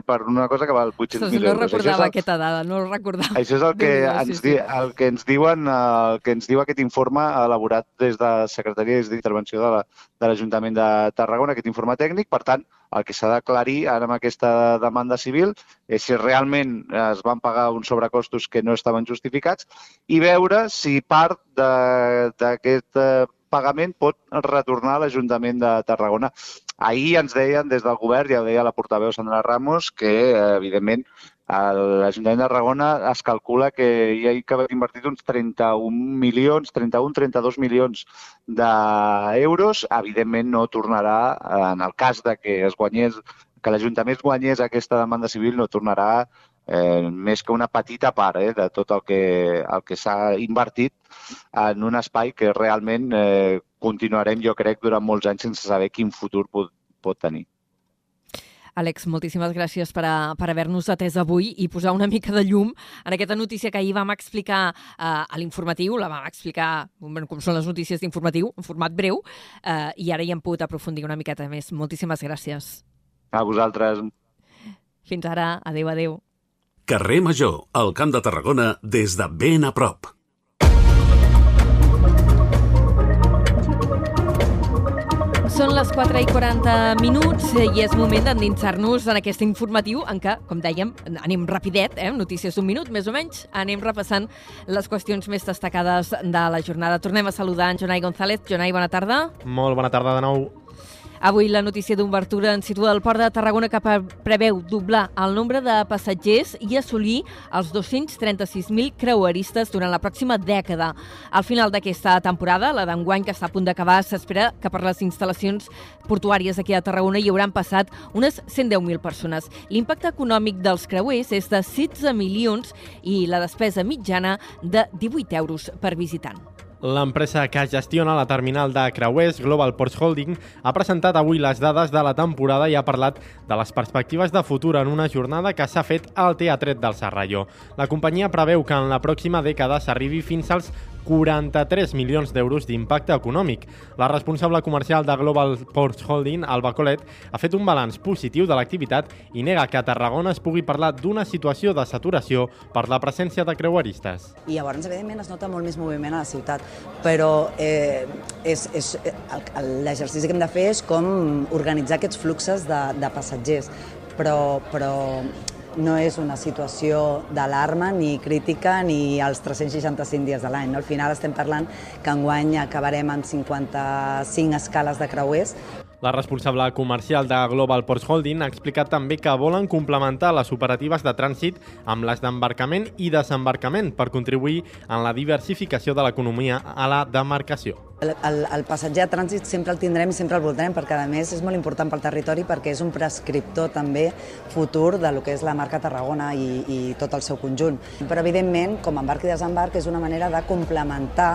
per una cosa que val 800.000 no euros. No recordava el, aquesta dada, no recordava. Això és el que, ens, sí, sí. el que ens diuen, el que ens diu aquest informe elaborat des de Secretaria d'Intervenció de l'Ajuntament la, de Tarragona, aquest informe tècnic. Per tant, el que s'ha d'aclarir ara amb aquesta demanda civil és si realment es van pagar uns sobrecostos que no estaven justificats i veure si part d'aquest eh, pagament pot retornar a l'Ajuntament de Tarragona. Ahir ens deien des del govern, ja ho deia la portaveu Sandra Ramos, que evidentment l'Ajuntament de Tarragona es calcula que hi ha que invertit uns 31 milions, 31-32 milions d'euros. Evidentment no tornarà, en el cas de que es guanyés que l'Ajuntament guanyés aquesta demanda civil, no tornarà eh, més que una petita part eh, de tot el que, el que s'ha invertit en un espai que realment eh, continuarem, jo crec, durant molts anys sense saber quin futur pot, pot tenir. Àlex, moltíssimes gràcies per, a, per haver-nos atès avui i posar una mica de llum en aquesta notícia que ahir vam explicar eh, a l'informatiu, la vam explicar bueno, com són les notícies d'informatiu, en format breu, eh, i ara hi hem pogut aprofundir una miqueta més. Moltíssimes gràcies. A vosaltres. Fins ara. Adéu, adéu. Carrer Major, al Camp de Tarragona, des de ben a prop. Són les 4 i 40 minuts i és moment d'endinsar-nos en aquest informatiu en què, com dèiem, anem rapidet, eh? notícies d'un minut, més o menys, anem repassant les qüestions més destacades de la jornada. Tornem a saludar en Jonai González. Jonai, bona tarda. Molt bona tarda de nou. Avui la notícia d'obertura en situa el port de Tarragona que preveu doblar el nombre de passatgers i assolir els 236.000 creueristes durant la pròxima dècada. Al final d'aquesta temporada, la d'enguany que està a punt d'acabar, s'espera que per les instal·lacions portuàries aquí a Tarragona hi hauran passat unes 110.000 persones. L'impacte econòmic dels creuers és de 16 milions i la despesa mitjana de 18 euros per visitant. L'empresa que gestiona la terminal de creuers, Global Ports Holding, ha presentat avui les dades de la temporada i ha parlat de les perspectives de futur en una jornada que s'ha fet al Teatret del Serralló. La companyia preveu que en la pròxima dècada s'arribi fins als 43 milions d'euros d'impacte econòmic. La responsable comercial de Global Ports Holding, Alba Colet, ha fet un balanç positiu de l'activitat i nega que a Tarragona es pugui parlar d'una situació de saturació per la presència de creueristes. I llavors, evidentment, es nota molt més moviment a la ciutat, però eh, és, és, l'exercici que hem de fer és com organitzar aquests fluxes de, de passatgers, però, però no és una situació d'alarma ni crítica ni als 365 dies de l'any. No? Al final estem parlant que enguany acabarem amb 55 escales de creuers. La responsable comercial de Global Ports Holding ha explicat també que volen complementar les operatives de trànsit amb les d'embarcament i desembarcament per contribuir en la diversificació de l'economia a la demarcació. El, el, el passatger a trànsit sempre el tindrem i sempre el voldrem perquè a més és molt important pel territori perquè és un prescriptor també futur de lo que és la marca Tarragona i, i tot el seu conjunt. Però evidentment, com embarc i desembarc, és una manera de complementar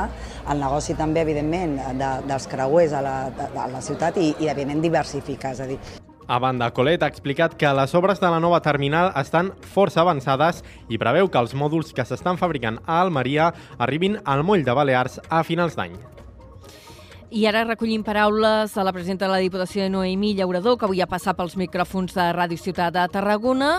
el negoci també, evidentment, de, dels creuers a la, a la ciutat i, i evidentment, diversificar. És a dir, a banda, Colet ha explicat que les obres de la nova terminal estan força avançades i preveu que els mòduls que s'estan fabricant a Almeria arribin al moll de Balears a finals d'any. I ara recollim paraules a la presidenta de la Diputació de Noemí Llaurador, que avui ha passat pels micròfons de Ràdio Ciutat de Tarragona,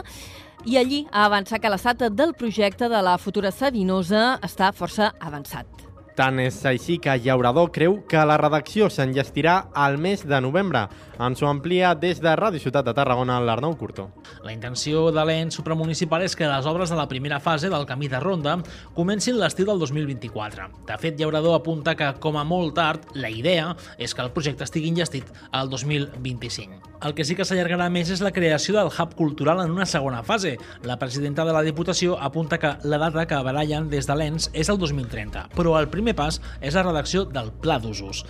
i allí ha avançat que l'estat del projecte de la futura Sabinosa està força avançat. Tant és així que Llaurador creu que la redacció s'enllestirà al mes de novembre. Ens ho amplia des de Ràdio Ciutat de Tarragona l'Arnau Curto. La intenció de l'ENS supramunicipal és que les obres de la primera fase del camí de ronda comencin l'estiu del 2024. De fet, Llaurador apunta que, com a molt tard, la idea és que el projecte estigui enllestit al 2025. El que sí que s'allargarà més és la creació del hub cultural en una segona fase. La presidenta de la Diputació apunta que la data que barallen des de l'ENS és el 2030, però el primer pas és la redacció del Pla d'Usos.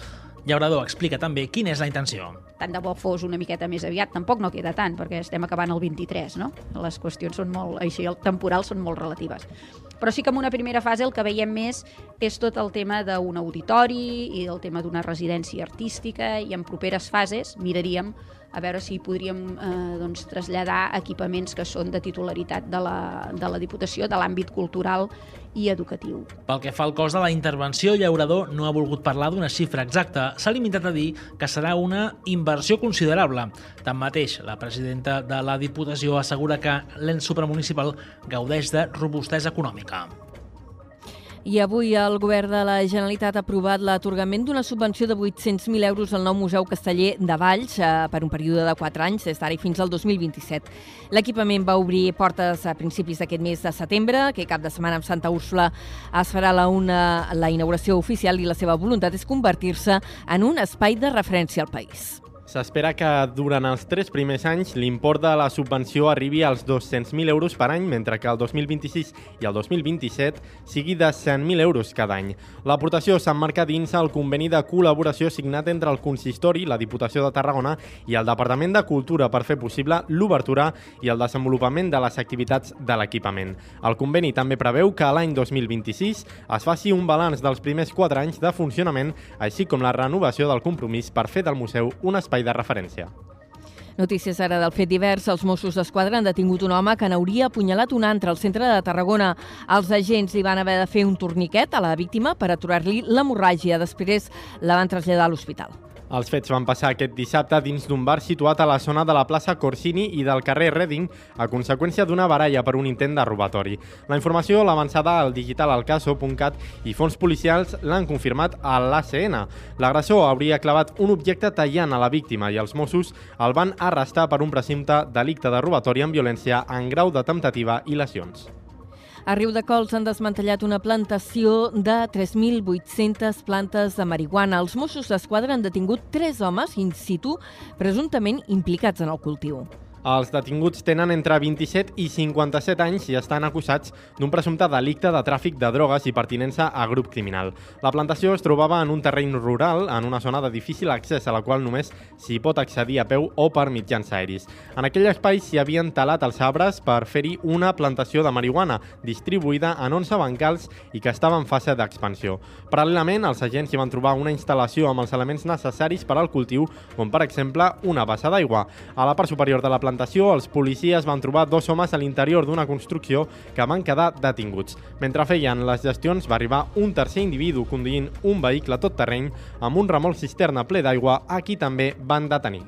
Llaurador explica també quina és la intenció. Tant de bo fos una miqueta més aviat, tampoc no queda tant, perquè estem acabant el 23, no? Les qüestions són molt, així, el temporal són molt relatives. Però sí que en una primera fase el que veiem més és tot el tema d'un auditori i el tema d'una residència artística i en properes fases miraríem a veure si podríem eh, doncs, traslladar equipaments que són de titularitat de la, de la Diputació, de l'àmbit cultural i educatiu. Pel que fa al cost de la intervenció, Llaurador no ha volgut parlar d'una xifra exacta. S'ha limitat a dir que serà una inversió considerable. Tanmateix, la presidenta de la Diputació assegura que l'ens supramunicipal gaudeix de robustesa econòmica. I avui el govern de la Generalitat ha aprovat l'atorgament d'una subvenció de 800.000 euros al nou Museu Casteller de Valls eh, per un període de 4 anys, des d'ara i fins al 2027. L'equipament va obrir portes a principis d'aquest mes de setembre, que cap de setmana amb Santa Úrsula es farà la, una, la inauguració oficial i la seva voluntat és convertir-se en un espai de referència al país. S'espera que durant els tres primers anys l'import de la subvenció arribi als 200.000 euros per any, mentre que el 2026 i el 2027 sigui de 100.000 euros cada any. L'aportació s'emmarca dins el conveni de col·laboració signat entre el Consistori, la Diputació de Tarragona i el Departament de Cultura per fer possible l'obertura i el desenvolupament de les activitats de l'equipament. El conveni també preveu que l'any 2026 es faci un balanç dels primers 4 anys de funcionament, així com la renovació del compromís per fer del museu un espai espai de referència. Notícies ara del fet divers. Els Mossos d'Esquadra han detingut un home que n'hauria apunyalat un altre al centre de Tarragona. Els agents li van haver de fer un torniquet a la víctima per aturar-li l'hemorràgia. Després la van traslladar a l'hospital. Els fets van passar aquest dissabte dins d'un bar situat a la zona de la plaça Corsini i del carrer Reading a conseqüència d'una baralla per un intent de robatori. La informació l'ha avançada al digitalalcaso.cat i fons policials l'han confirmat a l'ACN. L'agressor hauria clavat un objecte tallant a la víctima i els Mossos el van arrestar per un presumpte delicte de robatori amb violència en grau de temptativa i lesions. A Riu de Cols han desmantellat una plantació de 3.800 plantes de marihuana. Els Mossos d'Esquadra han detingut tres homes in situ presumptament implicats en el cultiu. Els detinguts tenen entre 27 i 57 anys i estan acusats d'un presumpte delicte de tràfic de drogues i pertinença a grup criminal. La plantació es trobava en un terreny rural, en una zona de difícil accés a la qual només s'hi pot accedir a peu o per mitjans aeris. En aquell espai s'hi havien talat els arbres per fer-hi una plantació de marihuana, distribuïda en 11 bancals i que estava en fase d'expansió. Paral·lelament, els agents hi van trobar una instal·lació amb els elements necessaris per al cultiu, com per exemple una bassa d'aigua. A la part superior de la plantació plantació, els policies van trobar dos homes a l'interior d'una construcció que van quedar detinguts. Mentre feien les gestions, va arribar un tercer individu conduint un vehicle tot terreny amb un remolc cisterna ple d'aigua, a qui també van detenir.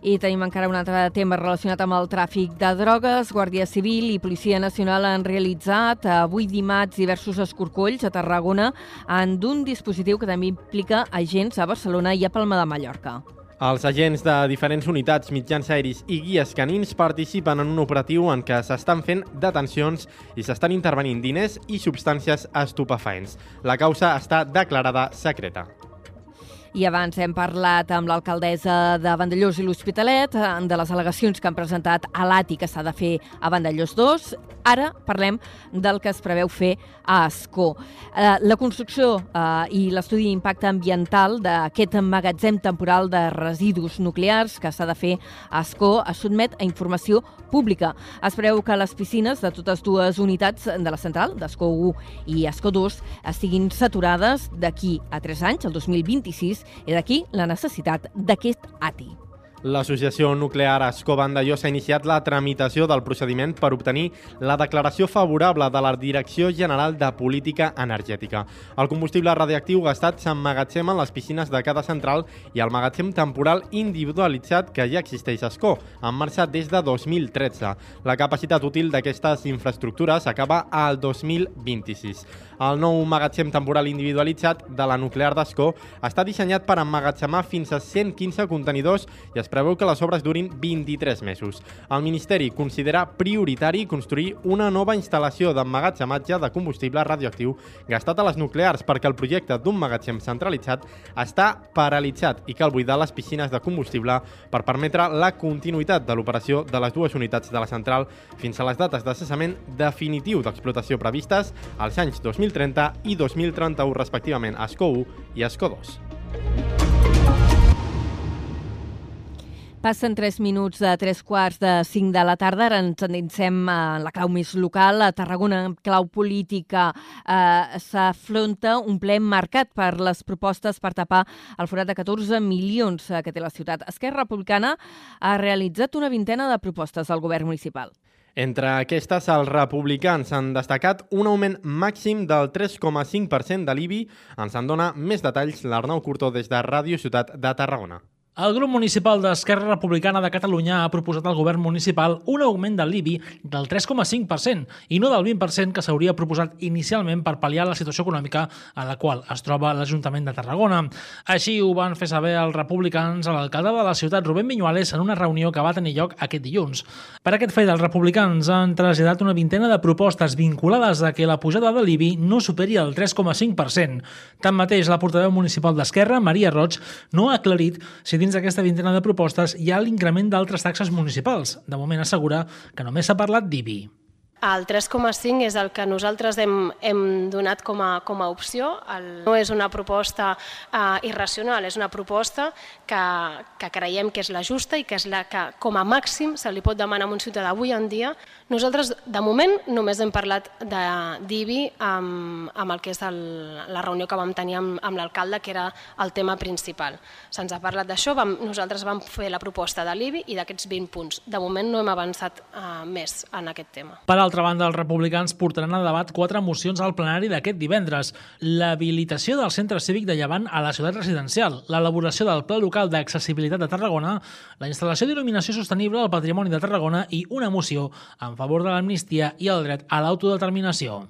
I tenim encara un altre tema relacionat amb el tràfic de drogues. Guàrdia Civil i Policia Nacional han realitzat avui dimarts diversos escorcolls a Tarragona en d'un dispositiu que també implica agents a Barcelona i a Palma de Mallorca. Els agents de diferents unitats, mitjans aeris i guies canins participen en un operatiu en què s'estan fent detencions i s'estan intervenint diners i substàncies estupefaents. La causa està declarada secreta. I abans hem parlat amb l'alcaldessa de Vandellós i l'Hospitalet eh, de les al·legacions que han presentat a l'ATI que s'ha de fer a Vandellós 2. Ara parlem del que es preveu fer a Escó. Eh, la construcció eh, i l'estudi d'impacte ambiental d'aquest magatzem temporal de residus nuclears que s'ha de fer a Escó es sotmet a informació pública. Es preveu que les piscines de totes dues unitats de la central, d'Escó 1 i Escó 2, estiguin saturades d'aquí a 3 anys, el 2026, i d'aquí la necessitat d'aquest ATI. L'Associació Nuclear Escó Vandelló s'ha iniciat la tramitació del procediment per obtenir la declaració favorable de la Direcció General de Política Energètica. El combustible radiactiu gastat s'emmagatzema en les piscines de cada central i el magatzem temporal individualitzat que ja existeix a Escó, en marxa des de 2013. La capacitat útil d'aquestes infraestructures acaba al 2026. El nou magatzem temporal individualitzat de la nuclear d'Escó està dissenyat per emmagatzemar fins a 115 contenidors i es preveu que les obres durin 23 mesos. El Ministeri considera prioritari construir una nova instal·lació d'emmagatzematge de combustible radioactiu gastat a les nuclears perquè el projecte d'un magatzem centralitzat està paralitzat i cal buidar les piscines de combustible per permetre la continuïtat de l'operació de les dues unitats de la central fins a les dates de cessament definitiu d'explotació previstes als anys 2000 2030 i 2031 respectivament a ESCO 1 i ESCO 2. Passen 3 minuts de 3 quarts de 5 de la tarda. Ara ens endinsem en la clau més local. A Tarragona, en clau política, eh, s'afronta un ple marcat per les propostes per tapar el forat de 14 milions eh, que té la ciutat. Esquerra Republicana ha realitzat una vintena de propostes al govern municipal. Entre aquestes, els republicans han destacat un augment màxim del 3,5% de l'IBI. Ens en dona més detalls l'Arnau Curtó des de Ràdio Ciutat de Tarragona. El grup municipal d'Esquerra Republicana de Catalunya ha proposat al govern municipal un augment del l'IBI del 3,5% i no del 20% que s'hauria proposat inicialment per pal·liar la situació econòmica a la qual es troba l'Ajuntament de Tarragona. Així ho van fer saber els republicans a l'alcalde de la ciutat, Rubén Viñuales, en una reunió que va tenir lloc aquest dilluns. Per aquest fet, els republicans han traslladat una vintena de propostes vinculades a que la pujada de l'IBI no superi el 3,5%. Tanmateix, la portaveu municipal d'Esquerra, Maria Roig, no ha aclarit si dins d'aquesta vintena de propostes hi ha l'increment d'altres taxes municipals. De moment assegura que només s'ha parlat d'IBI. El 3,5 és el que nosaltres hem, hem donat com a, com a opció. El, no és una proposta uh, irracional, és una proposta que, que creiem que és la justa i que és la que com a màxim se li pot demanar a un ciutadà avui en dia. Nosaltres, de moment, només hem parlat d'IBI amb, amb el que és el, la reunió que vam tenir amb, amb l'alcalde, que era el tema principal. Se'ns ha parlat d'això, nosaltres vam fer la proposta de l'IBI i d'aquests 20 punts. De moment no hem avançat uh, més en aquest tema. Per altra banda, els republicans portaran a debat quatre mocions al plenari d'aquest divendres. L'habilitació del centre cívic de Llevant a la ciutat residencial, l'elaboració del Pla Local d'Accessibilitat de Tarragona, la instal·lació d'il·luminació sostenible al patrimoni de Tarragona i una moció en favor de l'amnistia i el dret a l'autodeterminació.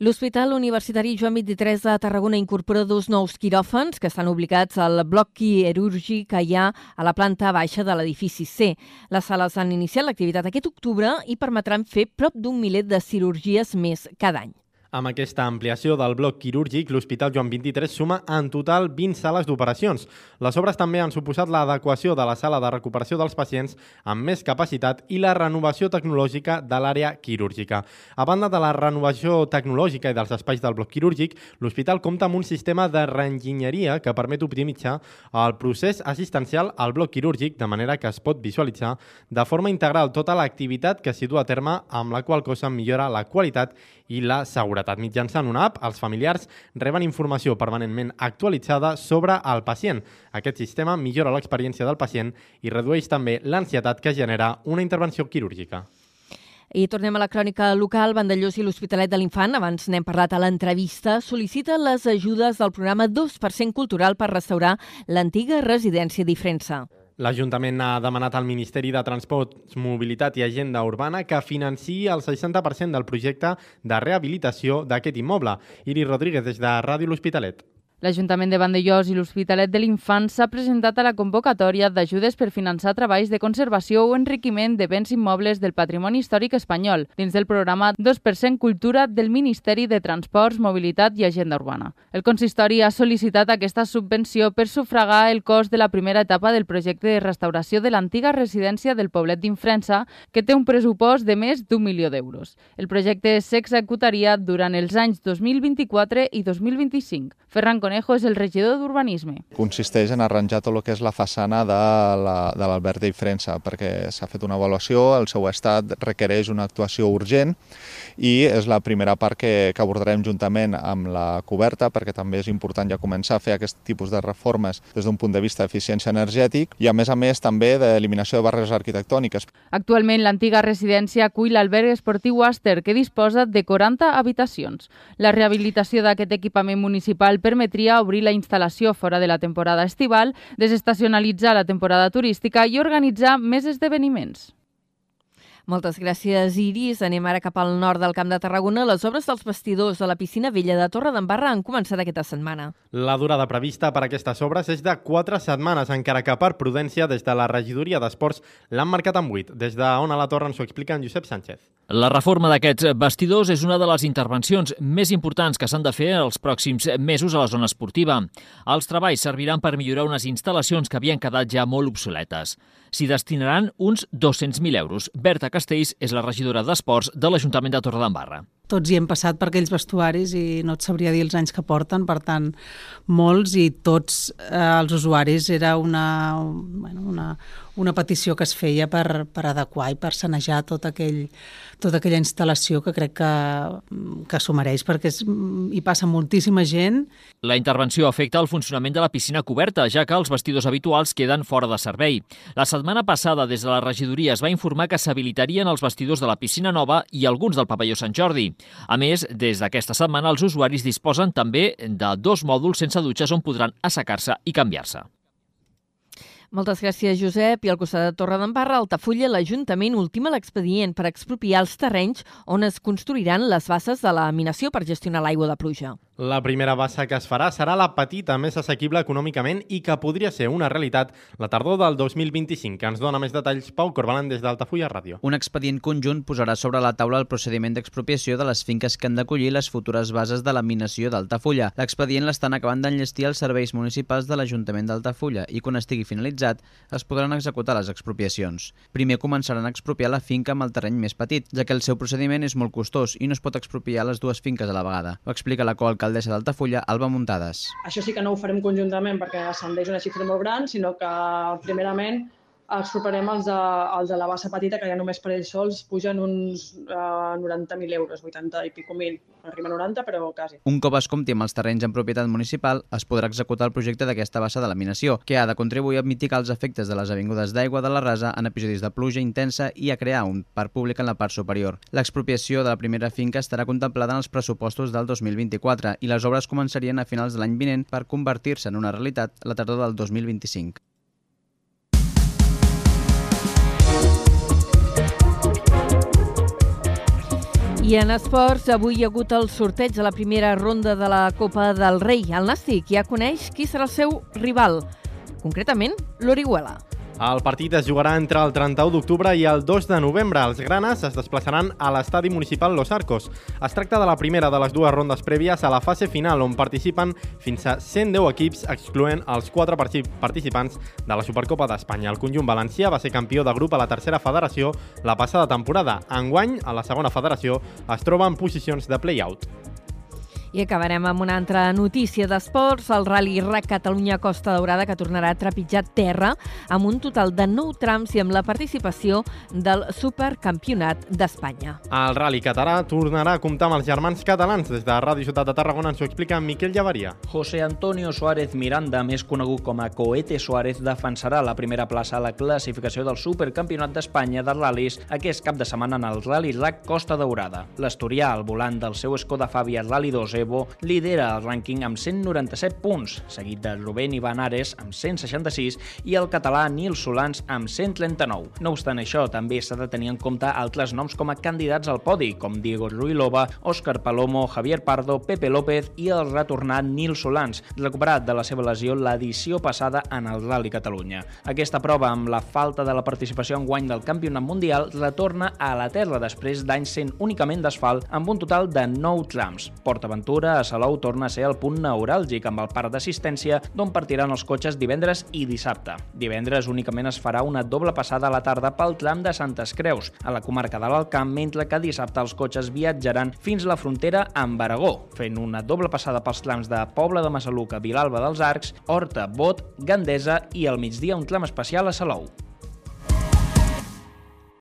L'Hospital Universitari Joan 23 de Tarragona incorpora dos nous quiròfans que estan ubicats al bloc quirúrgic que hi ha a la planta baixa de l'edifici C. Les sales han iniciat l'activitat aquest octubre i permetran fer prop d'un miler de cirurgies més cada any. Amb aquesta ampliació del bloc quirúrgic, l'Hospital Joan 23 suma en total 20 sales d'operacions. Les obres també han suposat l'adequació de la sala de recuperació dels pacients amb més capacitat i la renovació tecnològica de l'àrea quirúrgica. A banda de la renovació tecnològica i dels espais del bloc quirúrgic, l'hospital compta amb un sistema de reenginyeria que permet optimitzar el procés assistencial al bloc quirúrgic de manera que es pot visualitzar de forma integral tota l'activitat que es du a terme amb la qual cosa millora la qualitat i la seguretat. Mitjançant una app, els familiars reben informació permanentment actualitzada sobre el pacient. Aquest sistema millora l'experiència del pacient i redueix també l'ansietat que genera una intervenció quirúrgica. I tornem a la crònica local. Vandellós i l'Hospitalet de l'Infant, abans n'hem parlat a l'entrevista, sol·licita les ajudes del programa 2% Cultural per restaurar l'antiga residència d'Ifrensa. L'Ajuntament ha demanat al Ministeri de Transports, Mobilitat i Agenda Urbana que financiï el 60% del projecte de rehabilitació d'aquest immoble. Iri Rodríguez, des de Ràdio L'Hospitalet. L'Ajuntament de Vandellós i l'Hospitalet de l'Infant s'ha presentat a la convocatòria d'ajudes per finançar treballs de conservació o enriquiment de béns immobles del patrimoni històric espanyol dins del programa 2% Cultura del Ministeri de Transports, Mobilitat i Agenda Urbana. El consistori ha sol·licitat aquesta subvenció per sufragar el cost de la primera etapa del projecte de restauració de l'antiga residència del poblet d'Infrensa, que té un pressupost de més d'un milió d'euros. El projecte s'executaria durant els anys 2024 i 2025. Ferran Conejo és el regidor d'Urbanisme. Consisteix en arranjar tot el que és la façana de l'Albert la, de Frensa, perquè s'ha fet una avaluació, el seu estat requereix una actuació urgent i és la primera part que, que abordarem juntament amb la coberta, perquè també és important ja començar a fer aquest tipus de reformes des d'un punt de vista d'eficiència energètic i, a més a més, també d'eliminació de barreres arquitectòniques. Actualment, l'antiga residència acull l'alberg esportiu Aster, que disposa de 40 habitacions. La rehabilitació d'aquest equipament municipal permetria obrir la instal·lació fora de la temporada estival, desestacionalitzar la temporada turística i organitzar més esdeveniments. Moltes gràcies, Iris. Anem ara cap al nord del Camp de Tarragona. Les obres dels vestidors de la piscina vella de Torre d'Embarra han començat aquesta setmana. La durada prevista per a aquestes obres és de 4 setmanes, encara que per prudència des de la regidoria d'Esports l'han marcat amb 8. Des d'on a la Torre ens ho explica en Josep Sánchez. La reforma d'aquests vestidors és una de les intervencions més importants que s'han de fer els pròxims mesos a la zona esportiva. Els treballs serviran per millorar unes instal·lacions que havien quedat ja molt obsoletes. S'hi destinaran uns 200.000 euros. Berta Castells és la regidora d'Esports de l'Ajuntament de Torredembarra. Tots hi hem passat per aquells vestuaris i no et sabria dir els anys que porten, per tant, molts i tots eh, els usuaris era una, bueno, una, una petició que es feia per, per adequar i per sanejar tot aquell, tota aquella instal·lació que crec que, que s'ho mereix perquè és, hi passa moltíssima gent. La intervenció afecta el funcionament de la piscina coberta, ja que els vestidors habituals queden fora de servei. La setmana passada, des de la regidoria, es va informar que s'habilitarien els vestidors de la piscina nova i alguns del pavelló Sant Jordi. A més, des d'aquesta setmana, els usuaris disposen també de dos mòduls sense dutxes on podran assecar-se i canviar-se. Moltes gràcies, Josep. I al costat de Torre d'Embarra, Altafulla, l'Ajuntament ultima l'expedient per expropiar els terrenys on es construiran les bases de la minació per gestionar l'aigua de pluja. La primera bassa que es farà serà la petita, més assequible econòmicament i que podria ser una realitat la tardor del 2025, que ens dona més detalls Pau Corbalan des d'Altafulla Ràdio. Un expedient conjunt posarà sobre la taula el procediment d'expropiació de les finques que han d'acollir les futures bases de la minació d'Altafulla. L'expedient l'estan acabant d'enllestir els serveis municipals de l'Ajuntament d'Altafulla i quan estigui finalitzat finalitzat, es podran executar les expropiacions. Primer començaran a expropiar la finca amb el terreny més petit, ja que el seu procediment és molt costós i no es pot expropiar les dues finques a la vegada. Ho explica la coalcaldessa d'Altafulla, Alba Muntades. Això sí que no ho farem conjuntament perquè ascendeix una xifra molt gran, sinó que primerament expropiarem els de, els de la bassa petita, que ja només per ells sols pugen uns eh, 90.000 euros, 80 i pico mil. Arriba a 90, però quasi. Un cop es compti amb els terrenys en propietat municipal, es podrà executar el projecte d'aquesta bassa de laminació, que ha de contribuir a mitigar els efectes de les avingudes d'aigua de la rasa en episodis de pluja intensa i a crear un parc públic en la part superior. L'expropiació de la primera finca estarà contemplada en els pressupostos del 2024 i les obres començarien a finals de l'any vinent per convertir-se en una realitat la tardor del 2025. I en esports, avui hi ha hagut el sorteig de la primera ronda de la Copa del Rei. El Nàstic ja coneix qui serà el seu rival, concretament l'Orihuela. El partit es jugarà entre el 31 d'octubre i el 2 de novembre. Els granes es desplaçaran a l'estadi municipal Los Arcos. Es tracta de la primera de les dues rondes prèvies a la fase final, on participen fins a 110 equips, excloent els quatre participants de la Supercopa d'Espanya. El conjunt valencià va ser campió de grup a la tercera federació la passada temporada. Enguany, a la segona federació, es troba en posicions de play-out. I acabarem amb una altra notícia d'esports, el Rally RAC Catalunya Costa Daurada, que tornarà a trepitjar terra amb un total de 9 trams i amb la participació del Supercampionat d'Espanya. El Rally català tornarà a comptar amb els germans catalans. Des de Ràdio Ciutat de Tarragona ens ho explica Miquel Llavaria. José Antonio Suárez Miranda, més conegut com a Coete Suárez, defensarà la primera plaça a la classificació del Supercampionat d'Espanya de ral·lis aquest cap de setmana en el Rally RAC Costa Daurada. L'Asturià, al volant del seu Skoda Fabia Rally 2 Sebo lidera el rànquing amb 197 punts, seguit de Rubén Ibanares amb 166 i el català Nil Solans amb 139. No obstant això, també s'ha de tenir en compte altres noms com a candidats al podi, com Diego Ruilova, Òscar Palomo, Javier Pardo, Pepe López i el retornat Nil Solans, recuperat de la seva lesió l'edició passada en el Rally Catalunya. Aquesta prova, amb la falta de la participació en guany del Campionat Mundial, retorna a la terra després d'anys sent únicament d'asfalt amb un total de 9 trams. PortAventura l'obertura a Salou torna a ser el punt neuràlgic amb el parc d'assistència d'on partiran els cotxes divendres i dissabte. Divendres únicament es farà una doble passada a la tarda pel tram de Santes Creus, a la comarca de l'Alcamp, mentre que dissabte els cotxes viatjaran fins la frontera amb Aragó, fent una doble passada pels trams de Pobla de Massaluca, Vilalba dels Arcs, Horta, Bot, Gandesa i al migdia un tram especial a Salou.